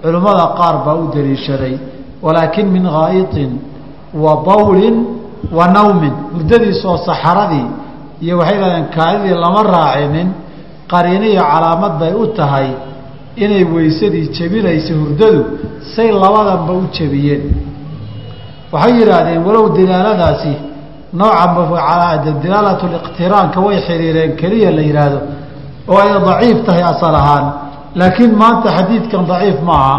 culimmada qaar baa u daliishaday walaakin min haa'iطin wa bawlin wa nawmin. Hurdadiisoo saxaradii iyo waxay dhahdeen kaadidii lama raacinin qariino iyo calaamad bay u tahay inay weysadii jebinaysa hurdadu say labadanba u jebiyeen waxay yidhaahdeen walow dilaaladaasi nooca dilaalat liqtiraanka way xiriireen keliya la yidhaahdo oo ay daciif tahay asal ahaan. Laakiin maanta xadiidkan daciif ma aha.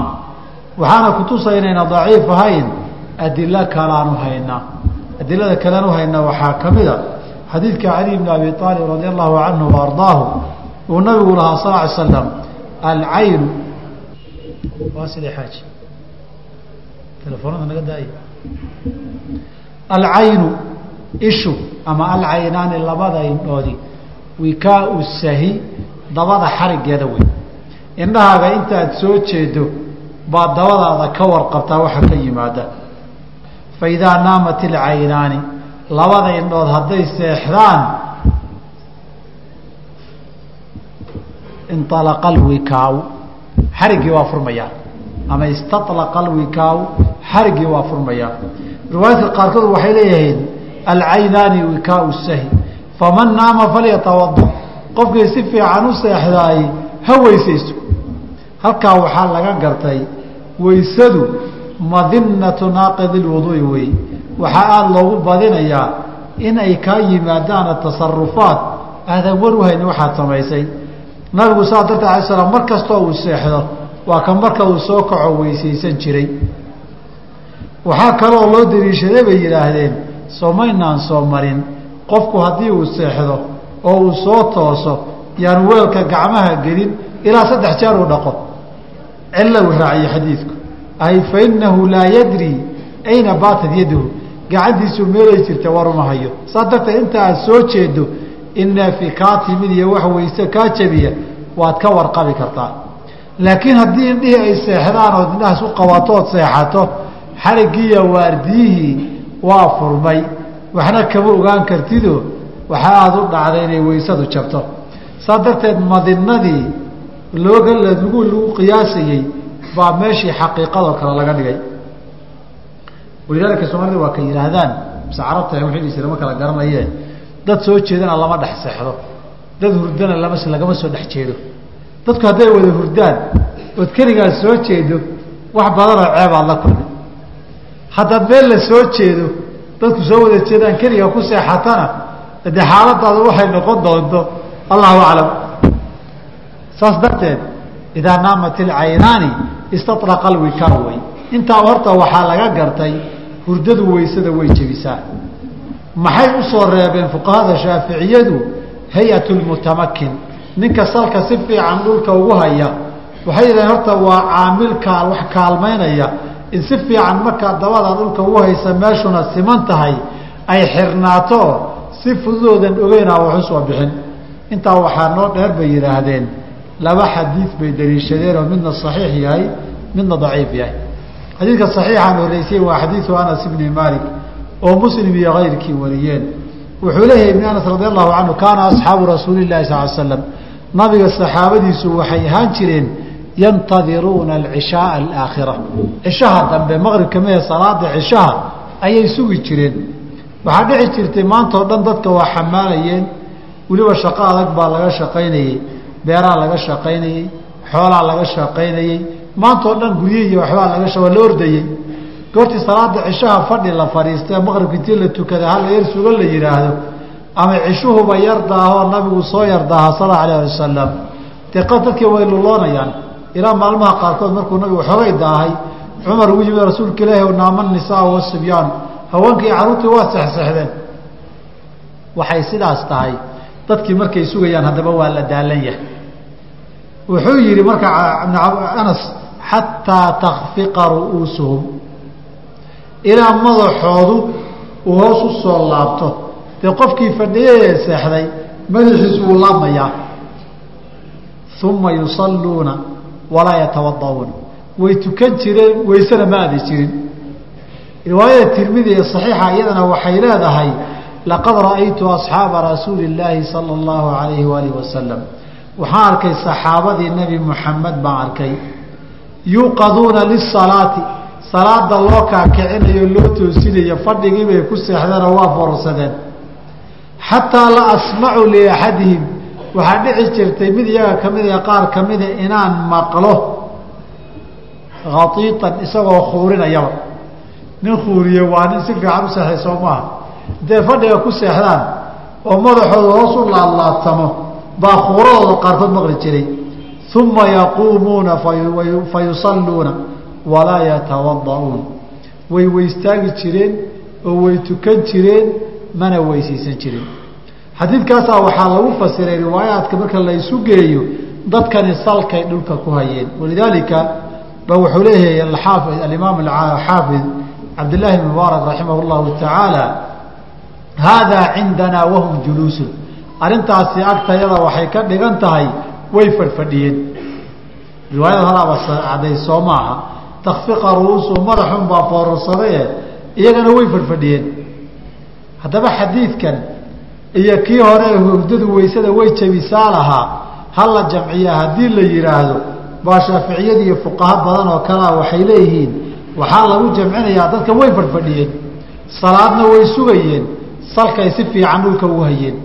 Waxaana kutusay inayna daciif ahayn adilo kalaanu haynaa adilada kalean u haynaa waxaa ka mid a xadiidka cali bni abi aalib radi allahu canhu wa ardaahu uu nabigu lahaa sal ly slam alcaynu waa sida xaaji. Telefoonada naga daay alcaynu ishu ama alcaynaani labada indhoodi wikaau sahi dabada xarigeeda wey indhahaaga intaad soo jeedo baad dabadaada ka warqabtaa waxa ka yimaada. Fa idaa naamat ilcaynaani labada indhood hadday seexdaan inalaqa alwikaau xariggii waa furmayaa ama istalaqa alwikaau xariggii waa furmayaa riwaayadka qaarkood waxay leeyihiin alcaynaani wikaau sahi. Faman naama falyatawada qofkii si fiican u seexdaay ha weysaysto. Halkaa waxaa laga gartay weysadu madinatu naaqid ilwuduui wey. Waxaa aada loogu badinayaa in ay kaa yimaadaan tasarufaat aadan war u waxaad samaysay. Nabigu saa darteed alay slam mar uu seexdo waa ka marka uu soo kaco weysaysan jiray. Waxaa kaloo loo dariishaday bay yidhaahdeen soomaynaan soo marin. Qofku haddii uu seexdo oo uu soo tooso yaan weelka gacmaha gelin ilaa saddex jeer uu dhaqo. Uu raaciye xadiidku. Ay fa innahu laa yadri ayna baatat yadahu gacantiisu meelay jirta waruma hayo. Saa darteed inta aad soo jeedo in neefi kaa timid iyo wax weyse kaa jabiya waad ka warqabi kartaa laakiin haddii indhihii ay seexdaan ood indhahaas u qabato ood seexato xarigiiyo waardiyihii waa furmay. Waxna kama ogaan kartido waxa aada u dhacday inay weysadu jabto. Saa darteed madinadii looga lagu lagu qiyaasayey baa meeshii xaqiiqadoo kale laga dhigay. Walidaalika soomaalida waa ka yidhaahdaan mise carabta wiiisi lama kala garanaye dad soo jeedana lama dhex seexdo. Dad hurdana lama lagama soo dhex jeedo dadku hadday wada hurdaan ood keligaas soo jeedo wax badanoo ceebaad la kulmi. Haddaad meel la soo jeedo dadku soo wada jeedaan keliga ku seexatana dee xaaladaadu waxay noqon doonto allahu aclam. Saas darteed idaa naamat ilcaynaani istaطlaqa alwikaar wey intaa horta waxaa laga gartay hurdadu weysada way jebisaa. Maxay u soo reebeen fuqahada shaaficiyadu? Hay'at lmutamakin ninka salka si fiican dhulka ugu haya. Waxay yidhahdeen horta waa caamil kaal wax kaalmaynaya. In si fiican markaa dabada dhulka ugu haysa meeshuna siman tahay ay xirnaato si fududoodan ogeynaa wax u soo bixin. Intaa waxaa noo dheer bay yidhaahdeen. Laba xadiid bay daliishadeen oo midna saxiix yahay midna daciif yahay. Xadiidka saxiixaan horreysay waa xadiidu anas ibni malik oo muslim iyo kayrkii wariyeen. Wuxuu leeyahay ibn anas radi allahu canhu kaana asxaabu rasuuli lahi sal l slam nabiga saxaabadiisu waxay ahaan jireen yantadiruuna alcishaaa alaakhira. Cishaha dambe maqribka mehe salaada cishaha ayay sugi jireen. Waxaa dhici jirtay maantao dhan dadka waa xamaalayeen. Weliba shaqo adag baa laga shaqaynayey beeraa laga shaqaynayey xoolaa laga shaqaynayey. Maantao dhan gurye iyo waxbaa laga waa la ordayey. Goortii salaada cishaha fadhi la fadhiistee maqribka intii la tukada hala yar sugo la yidhaahdo ama cishuhuba yar daahoo nabigu soo yar daaha sala alah alay wasalam dee qad dadkii way luloonayaan ilaa maalmaha qaarkood markuu nabigu xoogay daahay cumar ugu yimid rasuulka ilaahi naama nisaa wasibyaan haweenkii carruurtii waa sexsexdeen waxay sidaas tahay. Dadkii markay sugayaan haddaba waa la daalan yahay. Wuxuu yidhi marka anas xataa takfiqa ru'uusuhum. Ilaa madaxoodu uu hoos u soo laabto dee qofkii fadhiyay ee seexday madaxiisu wuu laabmayaa. Uma yusalluuna walaa yatawada'uuna way tukan jireen weysena ma aadi jirin. Riwaayada tirmidi ee saxiixa iyadana waxay leedahay laqad ra'aytu asxaaba rasuuli illaahi sala allahu alayhi waalihi wasalam waxaan arkay saxaabadii nebi muxamed baan arkay. Yuuqaduuna lisalaati salaada loo kaakicinayo loo toosinayo fadhigii bay ku seexdeenoo waa boorsadeen xataa la asmacu liaxadihim. Waxaa dhici jirtay mid iyaga ka mid ee qaar ka mida inaan maqlo khaiitan isagoo khuurinayaba nin khuuriye waa nin si fiican u seexday soo maaha intay fadhiga ku seexdaan oo madaxooda hoos u laadlaabtamo baa khuuradooda qaarkood maqli jiray. Uma yaquumuuna fa yusalluuna walaa yatawada'uun way weystaagi jireen oo way tukan jireen mana weysaysan jirin. Xadiidkaasaa waxaa lagu fasiray riwaayaadka marka la isu geeyo dadkani salkay dhulka ku hayeen. Walidaalika ba wuxuu leeyahay aafi alimaam xaafid cabdillaahi mubaarak raximah llahu tacaala haadaa cindanaa wahum juluusun. Arrintaasi agtayada waxay ka dhigan tahay way fadhfadhiyeen riwaayada horaaba cadday soo maaha takfiqa ru'uusu madaxun baa foorarsaday iyagana way fadhfadhiyeen haddaba xadiidkan iyo kii hore hurdadu weysada way jabisaa lahaa hal la jamciya haddii la yidhaahdo baa shaaficiyada iyo fuqaha badan oo kalea waxay leeyihiin. Waxaa lagu jamcinayaa dadkan way fadhfadhiyeen salaadna way sugayeen salkay si fiican dhulka ugu hayeen.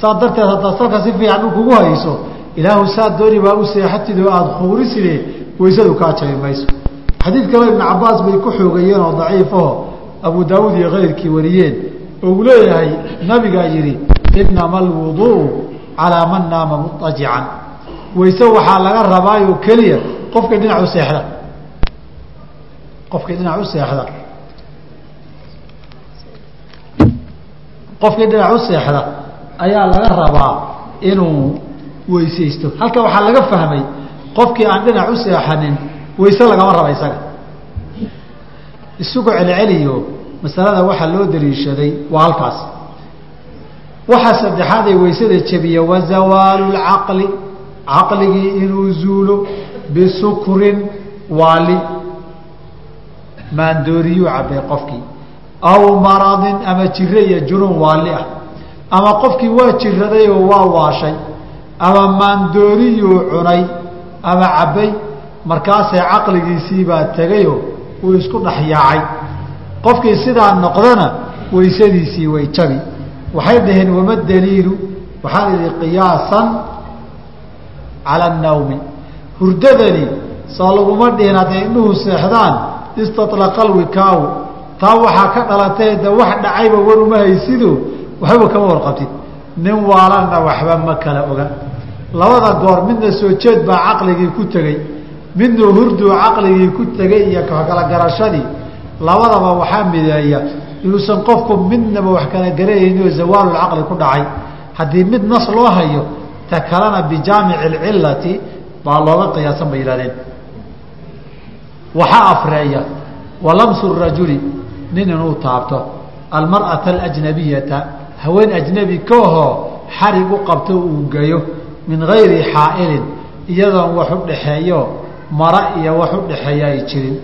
Saa darteed haddaad salka si fiican dhulka ugu hayso ilaahu saa dooni baa u seexatid oo aada khuuriside weysadu kaa jabi mayso. Xadiid kaleo ibnu cabaas bay ku xoogayeen oo daciifaho abu daawuud iyo kayrkii wariyeen oo uu leeyahay nabigaa yidhi inama alwuduءu calaa man naama muajican weyse waxaa laga rabaayoo keliya qofkii dhinac u seexda. Qofkii dhinac u seexda. Qofkii dhinac u seexda ayaa laga rabaa inuu weysaysto. Halka waxaa laga fahmay qofkii aan dhinac u seexanin weyse lagama raba isaga. Isugu celceliyo masalada waxaa loo daliishaday waa halkaas. Waxaa saddexaad ee weysada jebiya wazawaalu lcaqli caqligii inuu zuulo bisukrin waali maandooriyuu cabbay qofkii. Aw maradin ama jiro iyo junuun waali ah ama qofkii waa jiraday oo waa waashay ama maandooriyuu cunay ama cabbay markaasee caqligiisiibaa tegayoo uu isku dhexyaacay qofkii sidaa noqdana waysadiisii way jabi. Waxay dhaheen wama daliilu? Waxaan idhi qiyaasan cala annawmi. Hurdadani soo laguma dhihin hadday indhuhu seexdaan istatlaqa alwikaaw. Taa waxaa ka dhalatay de wax dhacayba war uma haysido. Waxbaba kama warqabtid. Nin waalanna waxba ma kala oga. Labada goor midna soo jeed baa caqligii ku tegey midna hurduu caqligii ku tegey iyo kala garashadii labadaba waxaa mideeya inuusan qofku midnaba wax kala garanayni zawaalulcaqli ku dhacay. Haddii mid nas loo hayo ta kalena bijaamici alcilati baa looga qiyaasan bay yihahdeen waxaa afreeya walamsu rajuli nin inuu taabto. Almar'ata alajnabiyata haween ajnebi ka ahoo xarig u qabto uu geyo min gayri xaa'ilin iyadoon wax u dhaxeeyo mara iyo wax u dhaxeeya ay jirin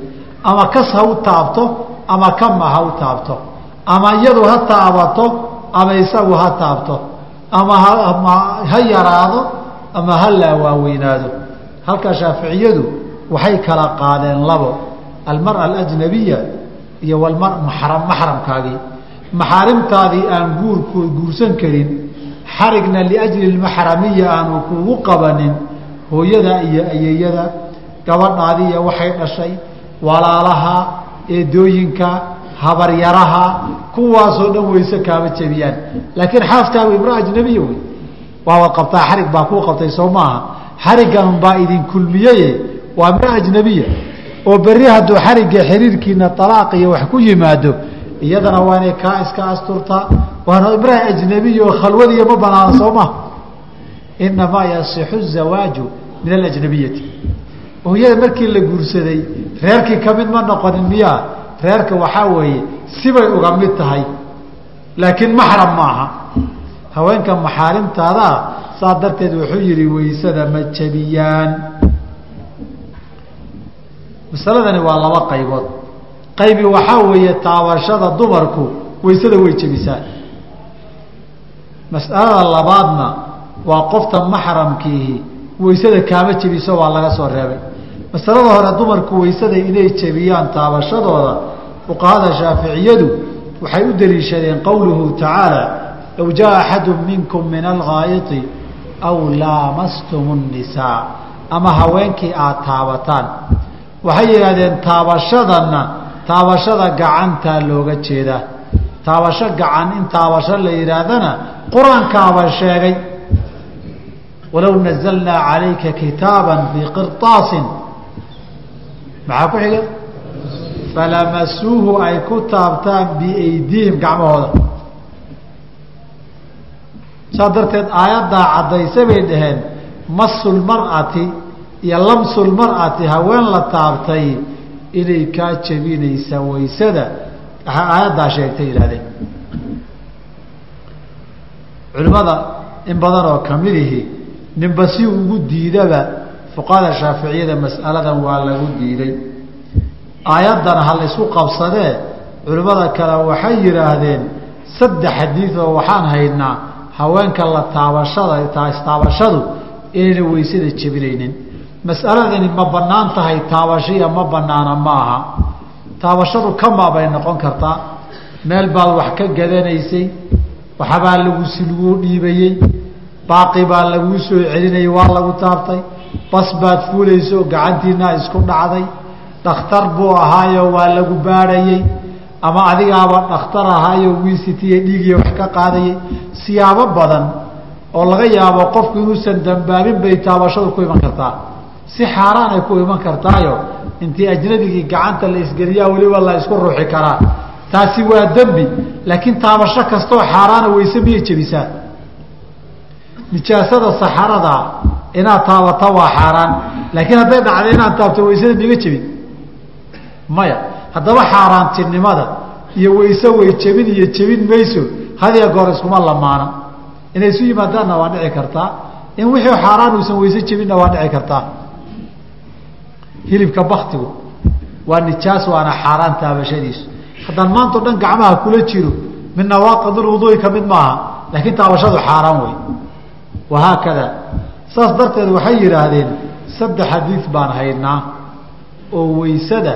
ama kas ha u taabto ama kama ha u taabto. Ama iyadu ha taabato ama isagu ha taabto. Ama ha yaraado ama ha laawaaaweynaado halka shaaficiyadu waxay kala qaadeen labo. Almara alajnabiya iyo walmar maxram maxramkaagii maxaarimtaadii aan guurku guursan karin xarigna liajli lmaxramiya aanu kugu qabanin hooyada iyo ayeyada gabadhaadii iyo waxay dhashay walaalaha eedooyinka habaryaraha kuwaasoo dhan wayse kaama jebiyaan. Laakiin xaaskaagu imra ajnabiya wey. Waawad qabtaa xarig baa kuu qabtay soo maaha. Xariggan baa idin kulmiyeye waa imra ajnabiya oo berri hadduu xarigga xiriirkiina alaaq iyo wax ku yimaado iyadana waa inay kaa iska asturtaa waana imra ajnabiya oo ma banaana soo maha inamaa yasixu zawaaju min alajnabiyati hooyada markii la guursaday reerkii ka mid ma noqonin miyaa? Reerka waxaa weeye sibay uga mid tahay. Laakiin maxram maaha. Haweenka maxaarimtaadaa saa darteed wuxuu yihi waysada ma jebiyaan masaladani waa laba qaybood. Qaybi waxaa weeye taabashada dumarku waysada way jebisaa. Mas'alada labaadna waa qofta maxramkiihi waysada kaama jebiso waa laga soo reebay masalada hore dumarku weysada inay jebiyaan taabashadooda. Fuqahada shaaficiyadu waxay u deliishadeen qowluhu tacaala low jaa axadu minkum min alghaa'iti aw laamastum nnisaa ama haweenkii aad taabataan. Waxay yidhaahdeen taabashadanna taabashada gacantaa looga jeedaa taabasho gacan in taabasho la yidhaahdana qur'aankaaba sheegay. Walow nazalnaa calayka kitaaba fii qiraasin maxaa ku xiga? Falamasuuhu ay ku taabtaan biaydiihim gacmahooda. Saas darteed aayaddaa caddaysa bay dhaheen masulmar'ati iyo lamsulmar'ati haween la taabtay inay kaa jebinaysa waysada. Aayaddaa sheegtay yihahdeen culimmada in badan oo kamidihi ninba si ugu diidaba fuqahada shaaficiyada mas'aladan waa lagu diiday. Aayaddana ha laysku qabsadee culimmada kale waxay yidhaahdeen saddex xadiid oo waxaan haynaa haweenka la taabashada taabashadu inayna weysada jebinaynin mas'aladani ma bannaan tahay taabashiya ma bannaana ma aha taabashadu kamaa bay noqon kartaa. Meel baad wax ka gadanaysay waxbaa lagu si laguu dhiibayey baaqi baa laguu soo celinayay waa lagu taabtay bas baad fuulayso gacantiinaa isku dhacday. Dhakhtar buu ahaayo waa lagu baadhayey ama adigaaba dhakhtar ahaayo wiisitiye dhiigiya wax ka qaadayay. Siyaabo badan oo laga yaabo qofku inuusan dambaabin bay taabashadu ku iman kartaa. Si xaaraan ay ku iman kartaayo intii ajnabigii gacanta la isgeliyaa weliba la isku ruuxi karaa. Taasi waa dembi laakiin taabasho kastoo xaaraana weyse miyay jebisaa. Nijaasada saxarada inaad taabata waa xaaraan. Laakiin hadday dhacday inaad taabto weysada miga jebin. Maya haddaba xaaraantinimada iyo weyse way jebin iyo jebin mayso hadiya goor iskuma lamaana. Inay isu yimaadaanna waa dhici kartaa. In wixii xaaraan uusan weyse jebinna waa dhici kartaa. Hilibka baktigu waa nijaas waana xaaraan taabashadiisu. Haddaan maanta o dhan gacmaha kula jiro min nawaaqid lwuduui ka mid maaha. Laakiin taabashadu xaaraan wey wahaakada saas darteed waxay yidhaahdeen saddex xadiid baan haynaa oo weysada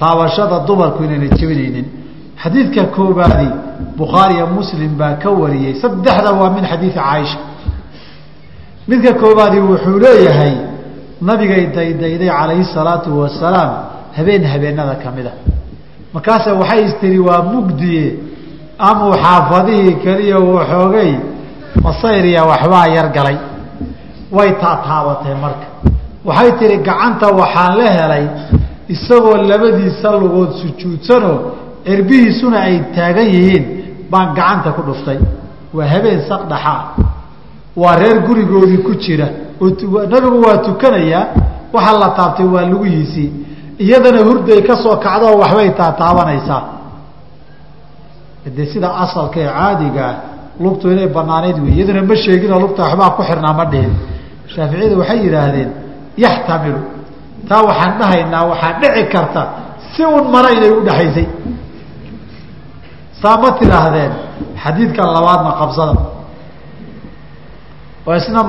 taabashada dumarku inayna jebinaynin. Xadiidka koobaadi bukhaariya muslim baa ka wariyey. Saddexda waa min xadiidi caaisha. Midka koobaadi wuxuu leeyahay nabigay daydayday calayhi salaatu wasalaam habeen habeenada kamida markaase waxay istiri waa mugdiye amuu xaafadihii keliya waxoogay masayriya waxbaa yar galay way taataabatay marka. Waxay tihi gacanta waxaan la helay isagoo labadiisa lugood sujuudsanoo erbihiisuna ay taagan yihiin baan gacanta ku dhuftay. Waa habeen saqdhaxaa waa reer gurigoodii ku jira. Nabigu waa tukanayaa waxaa la taabtay waa lugihiisii. Iyadana hurday ka soo kacdoo waxbay taataabanaysaa. Dee sida asalka ee caadigaa lugtu inay banaanayd wey iyaduna ma sheeginoo lugta waxbaa ku xirnaa ma dhihin shaaficiyadu waxay yidhaahdeen yaxtamilu. Taa waxaan dhahaynaa waxaa dhici karta si un mara inay udhaxaysay saa ma tidhaahdeen xadiidkan labaadna qabsada. Oo isna